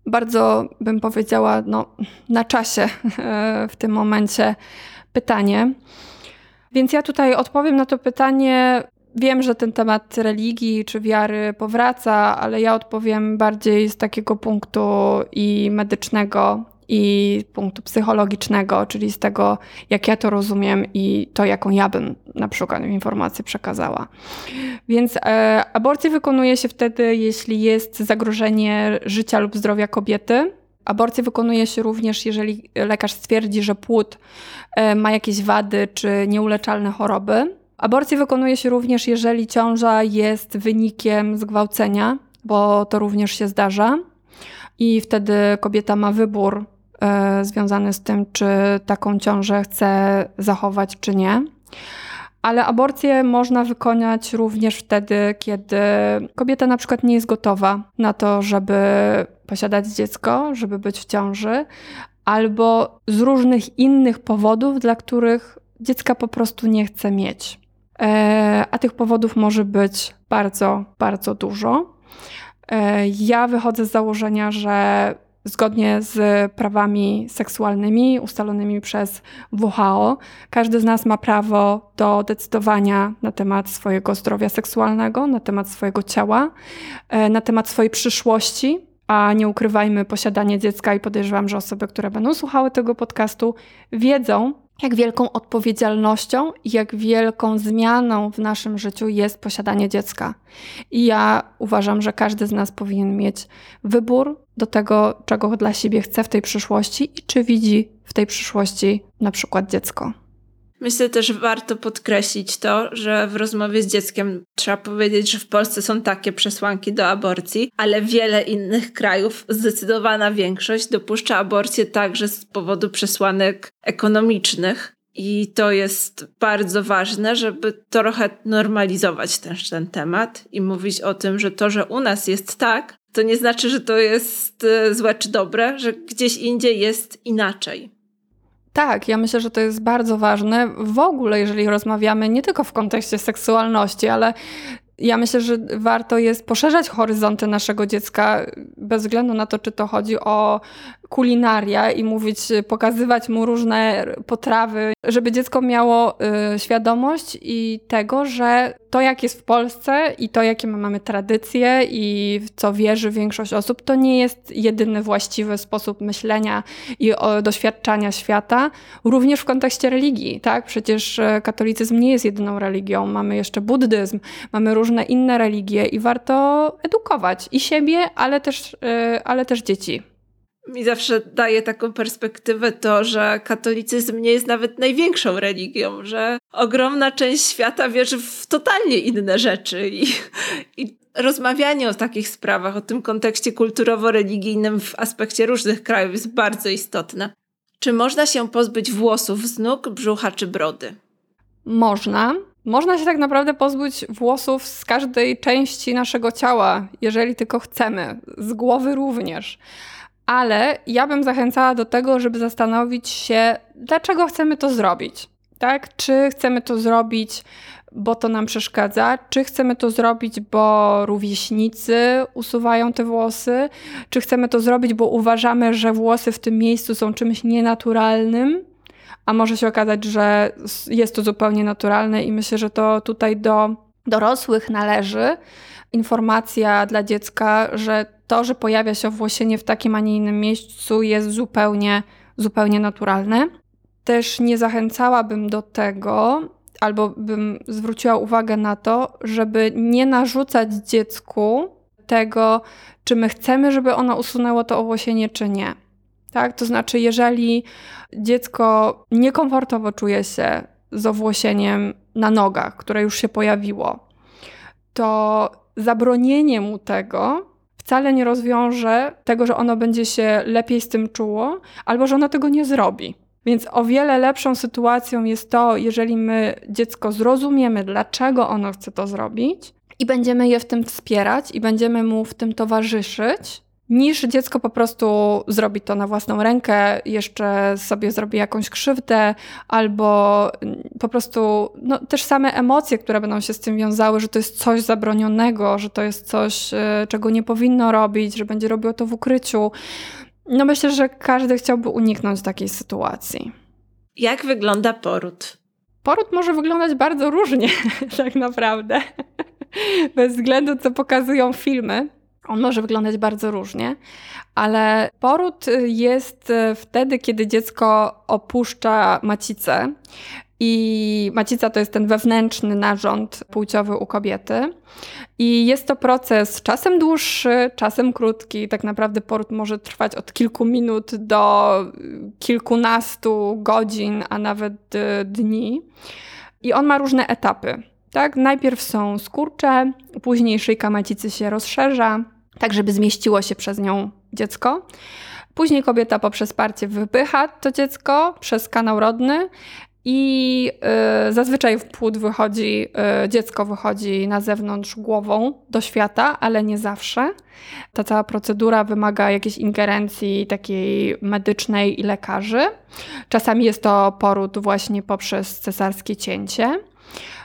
Bardzo bym powiedziała, no, na czasie w tym momencie pytanie. Więc ja tutaj odpowiem na to pytanie. Wiem, że ten temat religii czy wiary powraca, ale ja odpowiem bardziej z takiego punktu i medycznego, i punktu psychologicznego, czyli z tego, jak ja to rozumiem i to, jaką ja bym na przykład informację przekazała. Więc e, aborcję wykonuje się wtedy, jeśli jest zagrożenie życia lub zdrowia kobiety. Aborcję wykonuje się również, jeżeli lekarz stwierdzi, że płód e, ma jakieś wady czy nieuleczalne choroby. Aborcję wykonuje się również, jeżeli ciąża jest wynikiem zgwałcenia, bo to również się zdarza. I wtedy kobieta ma wybór e, związany z tym, czy taką ciążę chce zachować, czy nie. Ale aborcję można wykonać również wtedy, kiedy kobieta na przykład nie jest gotowa na to, żeby posiadać dziecko, żeby być w ciąży, albo z różnych innych powodów, dla których dziecka po prostu nie chce mieć. E, a tych powodów może być bardzo, bardzo dużo. E, ja wychodzę z założenia, że zgodnie z prawami seksualnymi ustalonymi przez WHO. Każdy z nas ma prawo do decydowania na temat swojego zdrowia seksualnego, na temat swojego ciała, e, na temat swojej przyszłości. A nie ukrywajmy, posiadanie dziecka i podejrzewam, że osoby, które będą słuchały tego podcastu, wiedzą, jak wielką odpowiedzialnością i jak wielką zmianą w naszym życiu jest posiadanie dziecka. I ja uważam, że każdy z nas powinien mieć wybór do tego, czego dla siebie chce w tej przyszłości i czy widzi w tej przyszłości na przykład dziecko. Myślę też, warto podkreślić to, że w rozmowie z dzieckiem trzeba powiedzieć, że w Polsce są takie przesłanki do aborcji, ale wiele innych krajów, zdecydowana większość, dopuszcza aborcję także z powodu przesłanek ekonomicznych. I to jest bardzo ważne, żeby trochę normalizować ten, ten temat i mówić o tym, że to, że u nas jest tak, to nie znaczy, że to jest e, złe czy dobre, że gdzieś indziej jest inaczej. Tak, ja myślę, że to jest bardzo ważne w ogóle, jeżeli rozmawiamy nie tylko w kontekście seksualności, ale ja myślę, że warto jest poszerzać horyzonty naszego dziecka, bez względu na to, czy to chodzi o kulinaria i mówić, pokazywać mu różne potrawy, żeby dziecko miało y, świadomość i tego, że to, jak jest w Polsce i to, jakie my mamy tradycje i w co wierzy większość osób, to nie jest jedyny właściwy sposób myślenia i doświadczania świata, również w kontekście religii, tak? Przecież e, katolicyzm nie jest jedyną religią, mamy jeszcze buddyzm, mamy różne inne religie i warto edukować i siebie, ale też, y, ale też dzieci mi zawsze daje taką perspektywę to, że katolicyzm nie jest nawet największą religią, że ogromna część świata wierzy w totalnie inne rzeczy i, i rozmawianie o takich sprawach, o tym kontekście kulturowo-religijnym w aspekcie różnych krajów jest bardzo istotne. Czy można się pozbyć włosów z nóg, brzucha czy brody? Można. Można się tak naprawdę pozbyć włosów z każdej części naszego ciała, jeżeli tylko chcemy, z głowy również ale ja bym zachęcała do tego, żeby zastanowić się, dlaczego chcemy to zrobić. Tak? Czy chcemy to zrobić, bo to nam przeszkadza? Czy chcemy to zrobić, bo rówieśnicy usuwają te włosy? Czy chcemy to zrobić, bo uważamy, że włosy w tym miejscu są czymś nienaturalnym? A może się okazać, że jest to zupełnie naturalne, i myślę, że to tutaj do dorosłych należy informacja dla dziecka, że to, że pojawia się owłosienie w takim, a nie innym miejscu jest zupełnie, zupełnie naturalne. Też nie zachęcałabym do tego, albo bym zwróciła uwagę na to, żeby nie narzucać dziecku tego, czy my chcemy, żeby ono usunęło to owłosienie, czy nie. Tak? To znaczy, jeżeli dziecko niekomfortowo czuje się z owłosieniem na nogach, które już się pojawiło, to zabronienie mu tego wcale nie rozwiąże tego, że ono będzie się lepiej z tym czuło, albo że ono tego nie zrobi. Więc o wiele lepszą sytuacją jest to, jeżeli my dziecko zrozumiemy, dlaczego ono chce to zrobić, i będziemy je w tym wspierać, i będziemy mu w tym towarzyszyć, niż dziecko po prostu zrobi to na własną rękę, jeszcze sobie zrobi jakąś krzywdę, albo po prostu no, też same emocje, które będą się z tym wiązały, że to jest coś zabronionego, że to jest coś, e, czego nie powinno robić, że będzie robiło to w ukryciu. No myślę, że każdy chciałby uniknąć takiej sytuacji. Jak wygląda poród? Poród może wyglądać bardzo różnie, tak naprawdę. Bez względu, co pokazują filmy. On może wyglądać bardzo różnie, ale poród jest wtedy, kiedy dziecko opuszcza macicę. I macica to jest ten wewnętrzny narząd płciowy u kobiety. I jest to proces czasem dłuższy, czasem krótki. Tak naprawdę poród może trwać od kilku minut do kilkunastu godzin, a nawet dni. I on ma różne etapy. Tak? Najpierw są skurcze, później szyjka macicy się rozszerza, tak żeby zmieściło się przez nią dziecko. Później kobieta poprzez parcie wypycha to dziecko przez kanał rodny i y, zazwyczaj w płód wychodzi, y, dziecko wychodzi na zewnątrz głową do świata, ale nie zawsze. Ta cała procedura wymaga jakiejś ingerencji takiej medycznej i lekarzy. Czasami jest to poród właśnie poprzez cesarskie cięcie.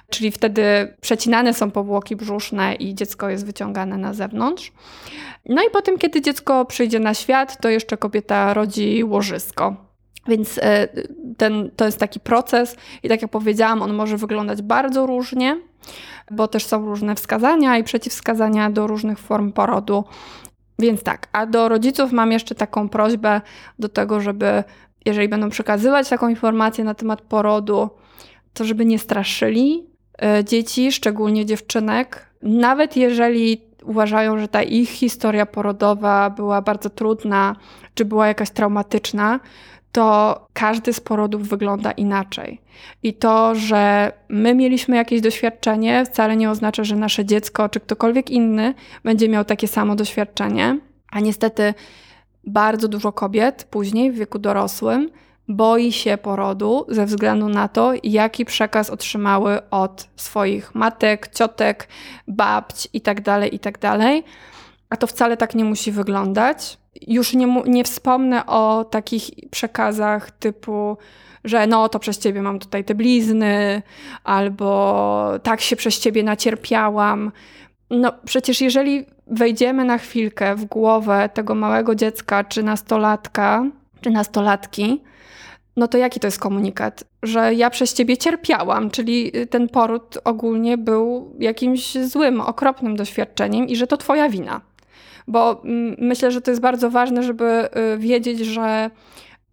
czyli wtedy przecinane są powłoki brzuszne i dziecko jest wyciągane na zewnątrz. No i potem, kiedy dziecko przyjdzie na świat, to jeszcze kobieta rodzi łożysko. Więc e, ten, to jest taki proces i tak jak powiedziałam, on może wyglądać bardzo różnie, bo też są różne wskazania i przeciwwskazania do różnych form porodu. Więc tak, a do rodziców mam jeszcze taką prośbę do tego, żeby jeżeli będą przekazywać taką informację na temat porodu, to żeby nie straszyli e, dzieci, szczególnie dziewczynek, nawet jeżeli uważają, że ta ich historia porodowa była bardzo trudna, czy była jakaś traumatyczna, to każdy z porodów wygląda inaczej. I to, że my mieliśmy jakieś doświadczenie, wcale nie oznacza, że nasze dziecko czy ktokolwiek inny będzie miał takie samo doświadczenie. A niestety bardzo dużo kobiet później w wieku dorosłym boi się porodu ze względu na to, jaki przekaz otrzymały od swoich matek, ciotek, babć itd., itd. A to wcale tak nie musi wyglądać. Już nie, nie wspomnę o takich przekazach typu, że no to przez ciebie mam tutaj te blizny, albo tak się przez ciebie nacierpiałam. No przecież jeżeli wejdziemy na chwilkę w głowę tego małego dziecka, czy nastolatka, czy nastolatki, no to jaki to jest komunikat? Że ja przez ciebie cierpiałam, czyli ten poród ogólnie był jakimś złym, okropnym doświadczeniem i że to twoja wina. Bo mm, myślę, że to jest bardzo ważne, żeby y, wiedzieć, że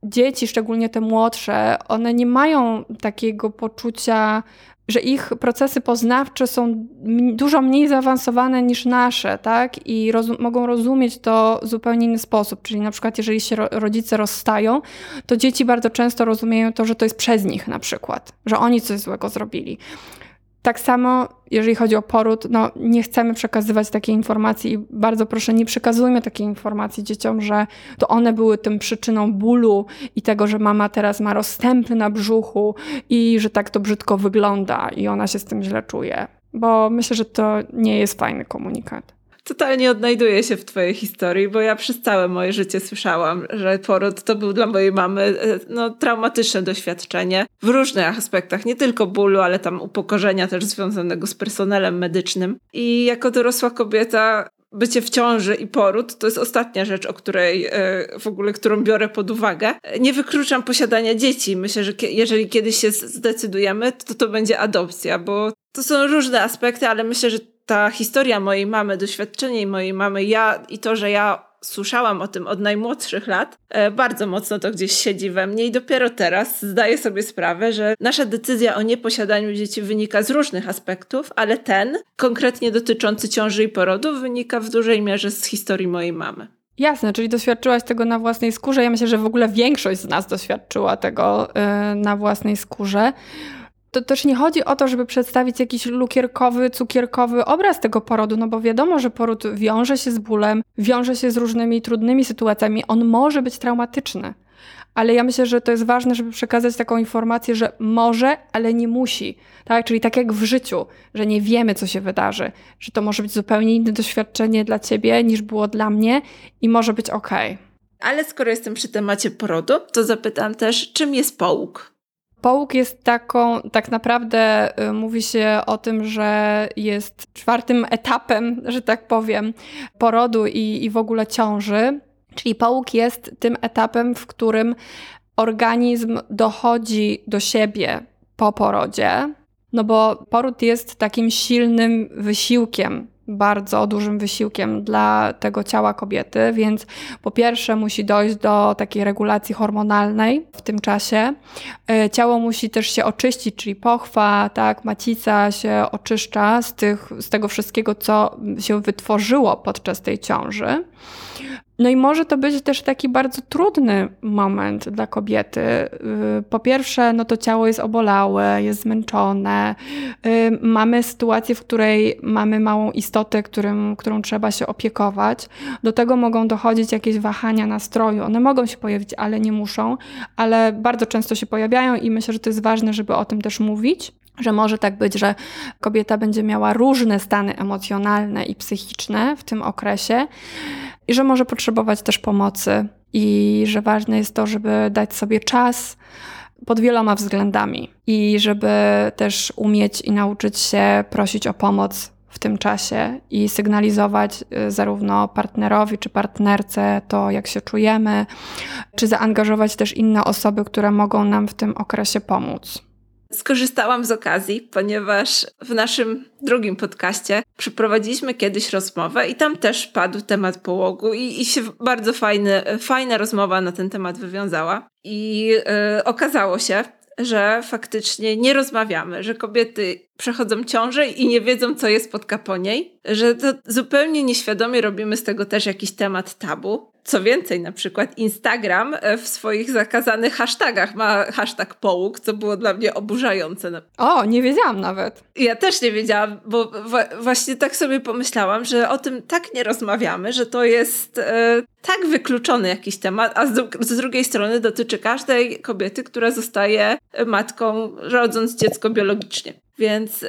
dzieci, szczególnie te młodsze, one nie mają takiego poczucia że ich procesy poznawcze są dużo mniej zaawansowane niż nasze, tak? I mogą rozumieć to w zupełnie inny sposób. Czyli na przykład, jeżeli się ro rodzice rozstają, to dzieci bardzo często rozumieją to, że to jest przez nich na przykład, że oni coś złego zrobili. Tak samo, jeżeli chodzi o poród, no nie chcemy przekazywać takiej informacji i bardzo proszę, nie przekazujmy takiej informacji dzieciom, że to one były tym przyczyną bólu i tego, że mama teraz ma rozstępy na brzuchu i że tak to brzydko wygląda i ona się z tym źle czuje. Bo myślę, że to nie jest fajny komunikat totalnie odnajduję się w Twojej historii, bo ja przez całe moje życie słyszałam, że poród to był dla mojej mamy e, no, traumatyczne doświadczenie w różnych aspektach, nie tylko bólu, ale tam upokorzenia też związanego z personelem medycznym. I jako dorosła kobieta bycie w ciąży i poród to jest ostatnia rzecz, o której e, w ogóle, którą biorę pod uwagę. Nie wykluczam posiadania dzieci. Myślę, że jeżeli kiedyś się zdecydujemy, to to będzie adopcja, bo to są różne aspekty, ale myślę, że ta historia mojej mamy, doświadczenie mojej mamy, ja i to, że ja słyszałam o tym od najmłodszych lat, e, bardzo mocno to gdzieś siedzi we mnie i dopiero teraz zdaję sobie sprawę, że nasza decyzja o nieposiadaniu dzieci wynika z różnych aspektów, ale ten, konkretnie dotyczący ciąży i porodu, wynika w dużej mierze z historii mojej mamy. Jasne, czyli doświadczyłaś tego na własnej skórze. Ja myślę, że w ogóle większość z nas doświadczyła tego yy, na własnej skórze to też nie chodzi o to, żeby przedstawić jakiś lukierkowy, cukierkowy obraz tego porodu, no bo wiadomo, że poród wiąże się z bólem, wiąże się z różnymi trudnymi sytuacjami. On może być traumatyczny. Ale ja myślę, że to jest ważne, żeby przekazać taką informację, że może, ale nie musi. Tak? Czyli tak jak w życiu, że nie wiemy, co się wydarzy, że to może być zupełnie inne doświadczenie dla ciebie niż było dla mnie i może być ok. Ale skoro jestem przy temacie porodu, to zapytam też, czym jest połóg? Połóg jest taką, tak naprawdę y, mówi się o tym, że jest czwartym etapem, że tak powiem, porodu i, i w ogóle ciąży. Czyli połóg jest tym etapem, w którym organizm dochodzi do siebie po porodzie, no bo poród jest takim silnym wysiłkiem bardzo dużym wysiłkiem dla tego ciała kobiety, więc po pierwsze musi dojść do takiej regulacji hormonalnej w tym czasie. E, ciało musi też się oczyścić, czyli pochwa, tak, macica się oczyszcza z, tych, z tego wszystkiego, co się wytworzyło podczas tej ciąży. No i może to być też taki bardzo trudny moment dla kobiety. Y, po pierwsze, no to ciało jest obolałe, jest zmęczone. Y, mamy sytuację, w której mamy małą istotę, którym, którą trzeba się opiekować. Do tego mogą dochodzić jakieś wahania nastroju. One mogą się pojawić, ale nie muszą, ale bardzo często się pojawiają i myślę, że to jest ważne, żeby o tym też mówić że może tak być, że kobieta będzie miała różne stany emocjonalne i psychiczne w tym okresie i że może potrzebować też pomocy i że ważne jest to, żeby dać sobie czas, pod wieloma względami i żeby też umieć i nauczyć się prosić o pomoc w tym czasie i sygnalizować y, zarówno partnerowi czy partnerce to, jak się czujemy, czy zaangażować też inne osoby, które mogą nam w tym okresie pomóc. Skorzystałam z okazji, ponieważ w naszym drugim podcaście przeprowadziliśmy kiedyś rozmowę i tam też padł temat połogu i, i się bardzo fajny, fajna rozmowa na ten temat wywiązała. I yy, okazało się, że faktycznie nie rozmawiamy, że kobiety przechodzą ciążę i nie wiedzą, co jest pod kaponiej, że to zupełnie nieświadomie robimy z tego też jakiś temat tabu. Co więcej, na przykład Instagram e, w swoich zakazanych hashtagach ma hashtag połóg, co było dla mnie oburzające. O, nie wiedziałam nawet. Ja też nie wiedziałam, bo właśnie tak sobie pomyślałam, że o tym tak nie rozmawiamy, że to jest e, tak wykluczony jakiś temat, a z, z drugiej strony dotyczy każdej kobiety, która zostaje matką, rodząc dziecko biologicznie. Więc y,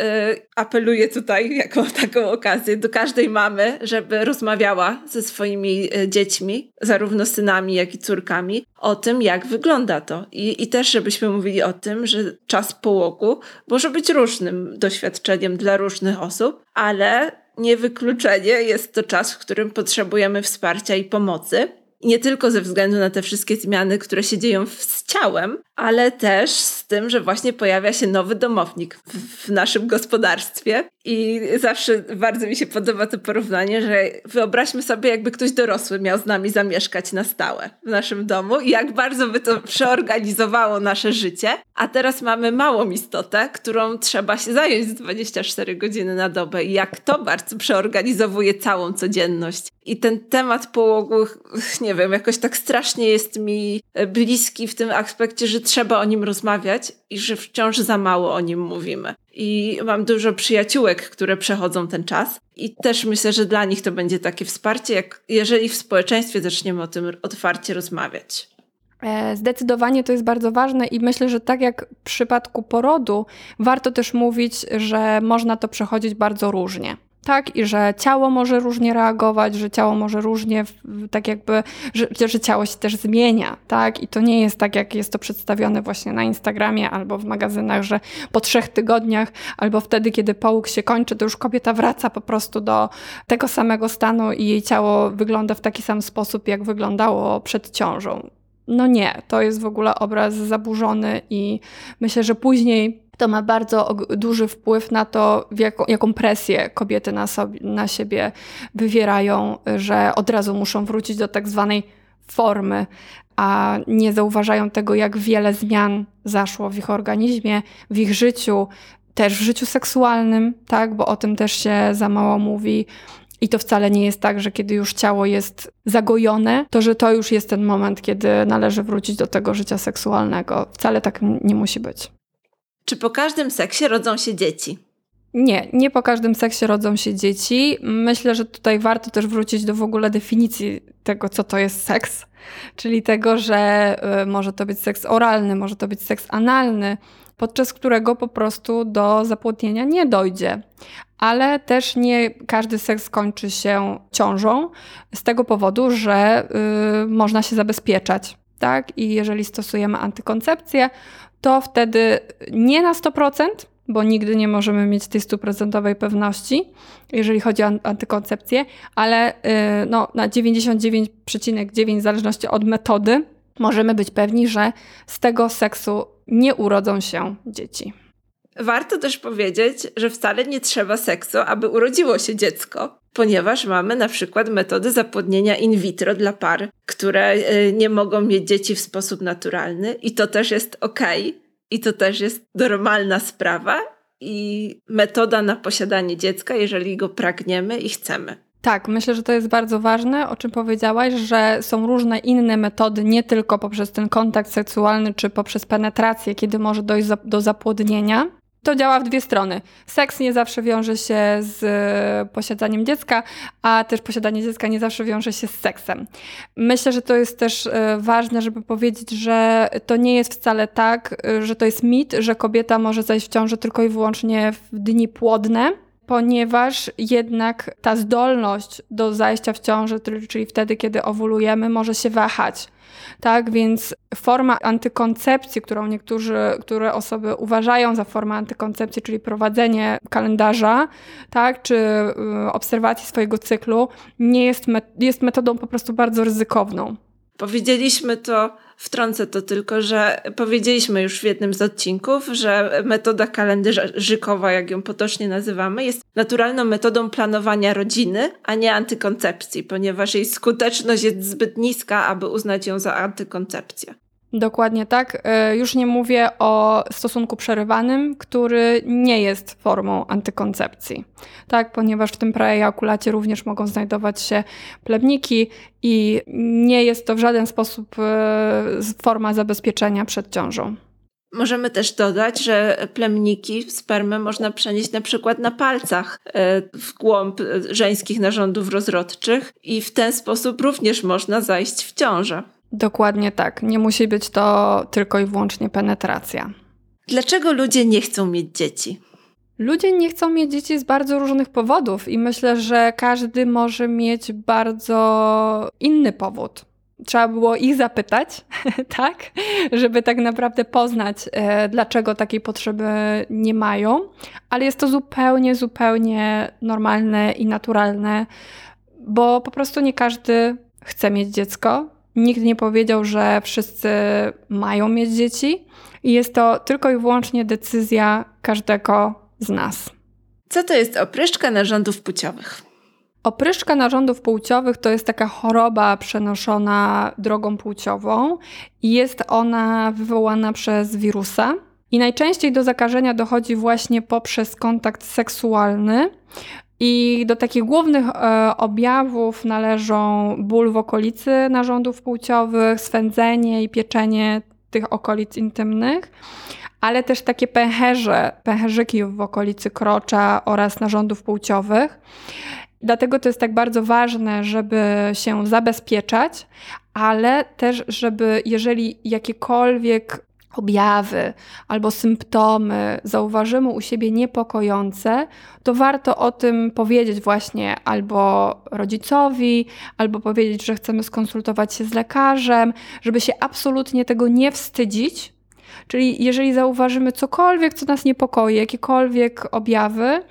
apeluję tutaj, jako taką okazję, do każdej mamy, żeby rozmawiała ze swoimi y, dziećmi, zarówno synami, jak i córkami, o tym, jak wygląda to. I, I też, żebyśmy mówili o tym, że czas połogu może być różnym doświadczeniem dla różnych osób, ale niewykluczenie jest to czas, w którym potrzebujemy wsparcia i pomocy. Nie tylko ze względu na te wszystkie zmiany, które się dzieją z ciałem, ale też z tym, że właśnie pojawia się nowy domownik w, w, naszym gospodarstwie. I zawsze bardzo mi się podoba to porównanie, że wyobraźmy sobie, jakby ktoś dorosły miał z nami zamieszkać na stałe w naszym domu i jak bardzo by to przeorganizowało nasze życie. A teraz mamy małą istotę, którą trzeba się zająć 24 godziny na dobę i jak to bardzo przeorganizowuje całą codzienność. I ten temat połogu, nie wiem, jakoś tak strasznie jest mi bliski w tym aspekcie, że trzeba o nim rozmawiać i że wciąż za mało o nim mówimy. I mam dużo przyjaciółek, które przechodzą ten czas, i też myślę, że dla nich to będzie takie wsparcie, jak jeżeli w społeczeństwie zaczniemy o tym otwarcie rozmawiać. E, zdecydowanie to jest bardzo ważne i myślę, że tak jak w przypadku porodu, warto też mówić, że można to przechodzić bardzo różnie tak? I że ciało może różnie reagować, że ciało może różnie, tak jakby, że, że ciało się też zmienia, tak? I to nie jest tak, jak jest to przedstawione właśnie na Instagramie albo w magazynach, że po trzech tygodniach albo wtedy, kiedy połóg się kończy, to już kobieta wraca po prostu do tego samego stanu i jej ciało wygląda w taki sam sposób, jak wyglądało przed ciążą. No nie, to jest w ogóle obraz zaburzony i myślę, że później to ma bardzo duży wpływ na to, jaką, jaką presję kobiety na, sobie, na siebie wywierają, że od razu muszą wrócić do tak zwanej formy, a nie zauważają tego, jak wiele zmian zaszło w ich organizmie, w ich życiu, też w życiu seksualnym, tak, bo o tym też się za mało mówi. I to wcale nie jest tak, że kiedy już ciało jest zagojone, to że to już jest ten moment, kiedy należy wrócić do tego życia seksualnego. Wcale tak nie musi być. Czy po każdym seksie rodzą się dzieci? Nie, nie po każdym seksie rodzą się dzieci. Myślę, że tutaj warto też wrócić do w ogóle definicji tego, co to jest seks, czyli tego, że y, może to być seks oralny, może to być seks analny, podczas którego po prostu do zapłodnienia nie dojdzie. Ale też nie każdy seks kończy się ciążą z tego powodu, że y, można się zabezpieczać. Tak? I jeżeli stosujemy antykoncepcję, to wtedy nie na 100%, bo nigdy nie możemy mieć tej stuprocentowej pewności, jeżeli chodzi o antykoncepcję, ale y, no, na 99,9 w zależności od metody możemy być pewni, że z tego seksu nie urodzą się dzieci. Warto też powiedzieć, że wcale nie trzeba seksu, aby urodziło się dziecko, ponieważ mamy na przykład metody zapłodnienia in vitro dla par, które y, nie mogą mieć dzieci w sposób naturalny i to też jest ok. I to też jest normalna sprawa i metoda na posiadanie dziecka, jeżeli go pragniemy i chcemy. Tak, myślę, że to jest bardzo ważne, o czym powiedziałaś, że są różne inne metody, nie tylko poprzez ten kontakt seksualny czy poprzez penetrację, kiedy może dojść do zapłodnienia, to działa w dwie strony. Seks nie zawsze wiąże się z e, posiadaniem dziecka, a też posiadanie dziecka nie zawsze wiąże się z seksem. Myślę, że to jest też e, ważne, żeby powiedzieć, że to nie jest wcale tak, e, że to jest mit, że kobieta może zajść w ciąży tylko i wyłącznie w dni płodne ponieważ jednak ta zdolność do zajścia w ciąży, czyli wtedy, kiedy owulujemy, może się wahać. Tak, więc forma antykoncepcji, którą niektórzy, które osoby uważają za formę antykoncepcji, czyli prowadzenie kalendarza, tak, czy y, obserwacji swojego cyklu, nie jest, jest metodą po prostu bardzo ryzykowną. Powiedzieliśmy to Wtrącę to tylko, że powiedzieliśmy już w jednym z odcinków, że metoda kalendarzykowa, jak ją potocznie nazywamy, jest naturalną metodą planowania rodziny, a nie antykoncepcji, ponieważ jej skuteczność jest zbyt niska, aby uznać ją za antykoncepcję. Dokładnie tak. E, już nie mówię o stosunku przerywanym, który nie jest formą antykoncepcji. Tak, ponieważ w tym prejakulacie również mogą znajdować się plewniki i nie jest to w żaden sposób e, forma zabezpieczenia przed ciążą. Możemy też dodać, że plemniki, spermę można przenieść na przykład na palcach e, w głąb żeńskich narządów rozrodczych i w ten sposób również można zajść w ciążę. Dokładnie tak. Nie musi być to tylko i wyłącznie penetracja. Dlaczego ludzie nie chcą mieć dzieci? Ludzie nie chcą mieć dzieci z bardzo różnych powodów i myślę, że każdy może mieć bardzo inny powód. Trzeba było ich zapytać, tak, żeby tak naprawdę poznać, e, dlaczego takiej potrzeby nie mają, ale jest to zupełnie, zupełnie normalne i naturalne, bo po prostu nie każdy chce mieć dziecko, Nikt nie powiedział, że wszyscy mają mieć dzieci i jest to tylko i wyłącznie decyzja każdego z nas. Co to jest opryszczka narządów płciowych? Opryszczka narządów płciowych to jest taka choroba przenoszona drogą płciową i jest ona wywołana przez wirusa. I najczęściej do zakażenia dochodzi właśnie poprzez kontakt seksualny i do takich głównych e, objawów należą ból w okolicy narządów płciowych, swędzenie i pieczenie tych okolic intymnych, ale też takie pęcherze, pęcherzyki w okolicy krocza oraz narządów płciowych. Dlatego to jest tak bardzo ważne, żeby się zabezpieczać, ale też, żeby jeżeli jakiekolwiek objawy albo symptomy zauważymy u siebie niepokojące, to warto o tym powiedzieć właśnie albo rodzicowi, albo powiedzieć, że chcemy skonsultować się z lekarzem, żeby się absolutnie tego nie wstydzić. Czyli jeżeli zauważymy cokolwiek, co nas niepokoi, jakiekolwiek objawy,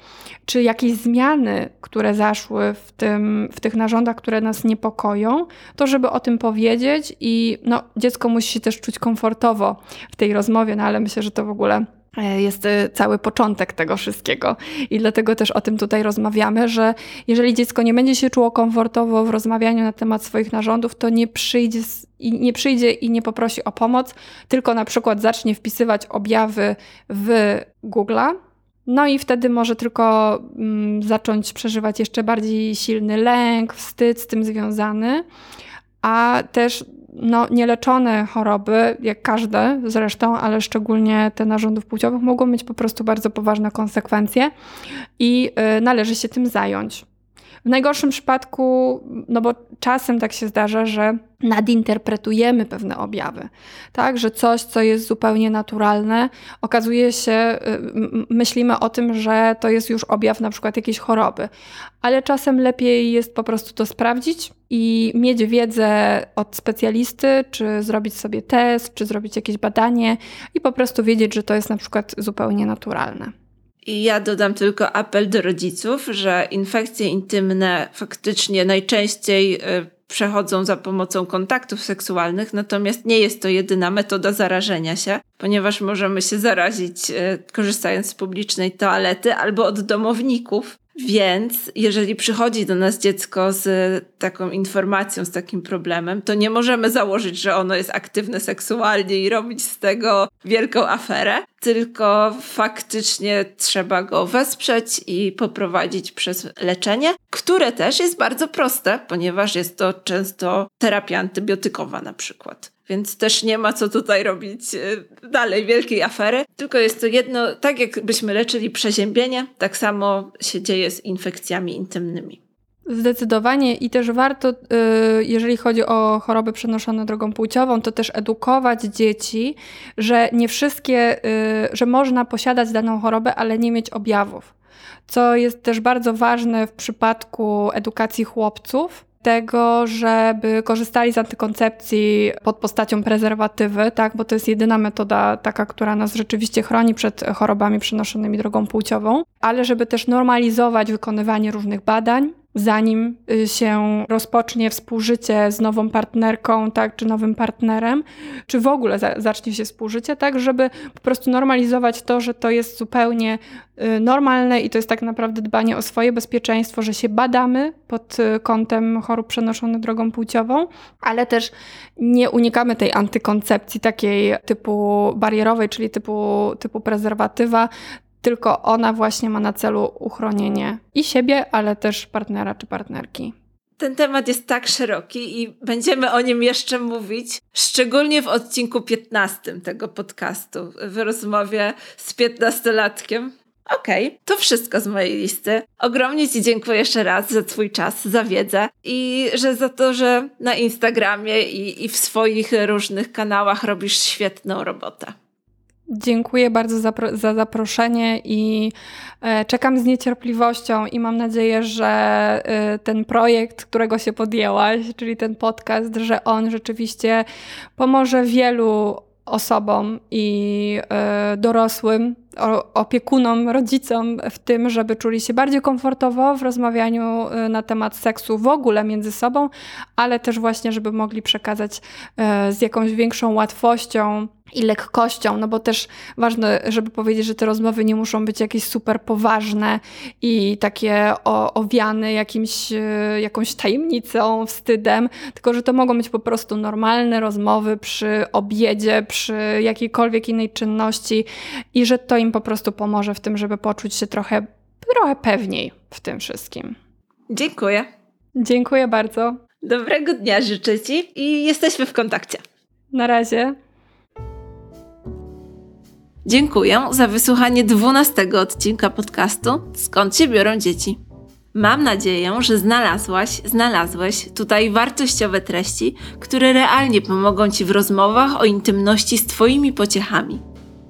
czy jakieś zmiany, które zaszły w, tym, w tych narządach, które nas niepokoją, to żeby o tym powiedzieć i no, dziecko musi się też czuć komfortowo w tej rozmowie, no ale myślę, że to w ogóle jest e, cały początek tego wszystkiego. I dlatego też o tym tutaj rozmawiamy, że jeżeli dziecko nie będzie się czuło komfortowo w rozmawianiu na temat swoich narządów, to nie przyjdzie, i nie przyjdzie i nie poprosi o pomoc, tylko na przykład zacznie wpisywać objawy w Google'a no i wtedy może tylko mm, zacząć przeżywać jeszcze bardziej silny lęk, wstyd z tym związany, a też no, nieleczone choroby, jak każde zresztą, ale szczególnie te narządów płciowych, mogą mieć po prostu bardzo poważne konsekwencje i y, należy się tym zająć. W najgorszym przypadku, no bo czasem tak się zdarza, że nadinterpretujemy pewne objawy, tak, że coś, co jest zupełnie naturalne, okazuje się, y, myślimy o tym, że to jest już objaw na przykład jakiejś choroby, ale czasem lepiej jest po prostu to sprawdzić i mieć wiedzę od specjalisty, czy zrobić sobie test, czy zrobić jakieś badanie i po prostu wiedzieć, że to jest na przykład zupełnie naturalne. I ja dodam tylko apel do rodziców, że infekcje intymne faktycznie najczęściej y, przechodzą za pomocą kontaktów seksualnych, natomiast nie jest to jedyna metoda zarażenia się, ponieważ możemy się zarazić y, korzystając z publicznej toalety albo od domowników. Więc jeżeli przychodzi do nas dziecko z taką informacją, z takim problemem, to nie możemy założyć, że ono jest aktywne seksualnie i robić z tego wielką aferę, tylko faktycznie trzeba go wesprzeć i poprowadzić przez leczenie, które też jest bardzo proste, ponieważ jest to często terapia antybiotykowa na przykład. Więc też nie ma co tutaj robić e, dalej wielkiej afery, tylko jest to jedno, tak jakbyśmy leczyli przeziębienie, tak samo się dzieje z infekcjami intymnymi. Zdecydowanie i też warto, y, jeżeli chodzi o choroby przenoszone drogą płciową, to też edukować dzieci, że nie wszystkie, y, że można posiadać daną chorobę, ale nie mieć objawów. co jest też bardzo ważne w przypadku edukacji chłopców, tego, żeby korzystali z antykoncepcji pod postacią prezerwatywy, tak, bo to jest jedyna metoda taka, która nas rzeczywiście chroni przed chorobami przenoszonymi drogą płciową, ale żeby też normalizować wykonywanie różnych badań, zanim y, się rozpocznie współżycie z nową partnerką, tak, czy nowym partnerem, czy w ogóle za zacznie się współżycie, tak, żeby po prostu normalizować to, że to jest zupełnie y, normalne i to jest tak naprawdę dbanie o swoje bezpieczeństwo, że się badamy pod y, kątem chorób przenoszonych drogą płciową, ale też nie unikamy tej antykoncepcji takiej typu barierowej, czyli typu, typu prezerwatywa, tylko ona właśnie ma na celu uchronienie i siebie, ale też partnera czy partnerki. Ten temat jest tak szeroki i będziemy o nim jeszcze mówić, szczególnie w odcinku 15 tego podcastu, w rozmowie z 15-latkiem. Okej, okay, to wszystko z mojej listy. Ogromnie Ci dziękuję jeszcze raz za Twój czas, za wiedzę i że za to, że na Instagramie i, i w swoich różnych kanałach robisz świetną robotę. Dziękuję bardzo za, za zaproszenie i e, czekam z niecierpliwością i mam nadzieję, że e, ten projekt, którego się podjęłaś, czyli ten podcast, że on rzeczywiście pomoże wielu osobom i e, dorosłym, opiekunom, rodzicom w tym, żeby czuli się bardziej komfortowo w rozmawianiu na temat seksu w ogóle między sobą, ale też właśnie, żeby mogli przekazać z jakąś większą łatwością i lekkością, no bo też ważne, żeby powiedzieć, że te rozmowy nie muszą być jakieś super poważne i takie owiane jakimś, e, jakąś tajemnicą, wstydem, tylko że to mogą być po prostu normalne rozmowy przy obiedzie, przy jakiejkolwiek innej czynności i że to im po prostu pomoże w tym, żeby poczuć się trochę, trochę pewniej w tym wszystkim. Dziękuję. Dziękuję bardzo. Dobrego dnia życzę Ci i jesteśmy w kontakcie. Na razie. Dziękuję za wysłuchanie dwunastego odcinka podcastu Skąd się biorą dzieci. Mam nadzieję, że znalazłaś, znalazłeś tutaj wartościowe treści, które realnie pomogą Ci w rozmowach o intymności z Twoimi pociechami.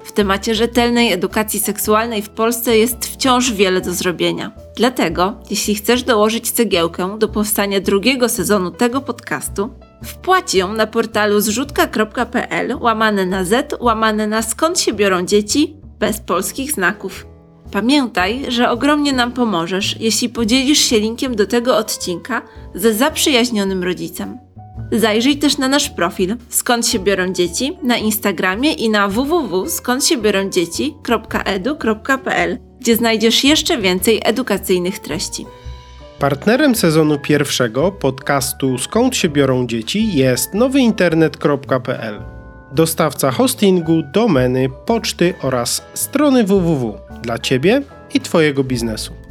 W temacie rzetelnej edukacji seksualnej w Polsce jest wciąż wiele do zrobienia. Dlatego, jeśli chcesz dołożyć cegiełkę do powstania drugiego sezonu tego podcastu, Wpłać ją na portalu zrzutka.pl łamane na z łamane na skąd się biorą dzieci bez polskich znaków. Pamiętaj, że ogromnie nam pomożesz, jeśli podzielisz się linkiem do tego odcinka ze zaprzyjaźnionym rodzicem. Zajrzyj też na nasz profil Skąd się biorą dzieci na Instagramie i na www.skądsiebiorondzieci.edu.pl, gdzie znajdziesz jeszcze więcej edukacyjnych treści. Partnerem sezonu pierwszego podcastu Skąd się biorą dzieci jest nowyinternet.pl. Dostawca hostingu, domeny, poczty oraz strony www dla Ciebie i Twojego biznesu.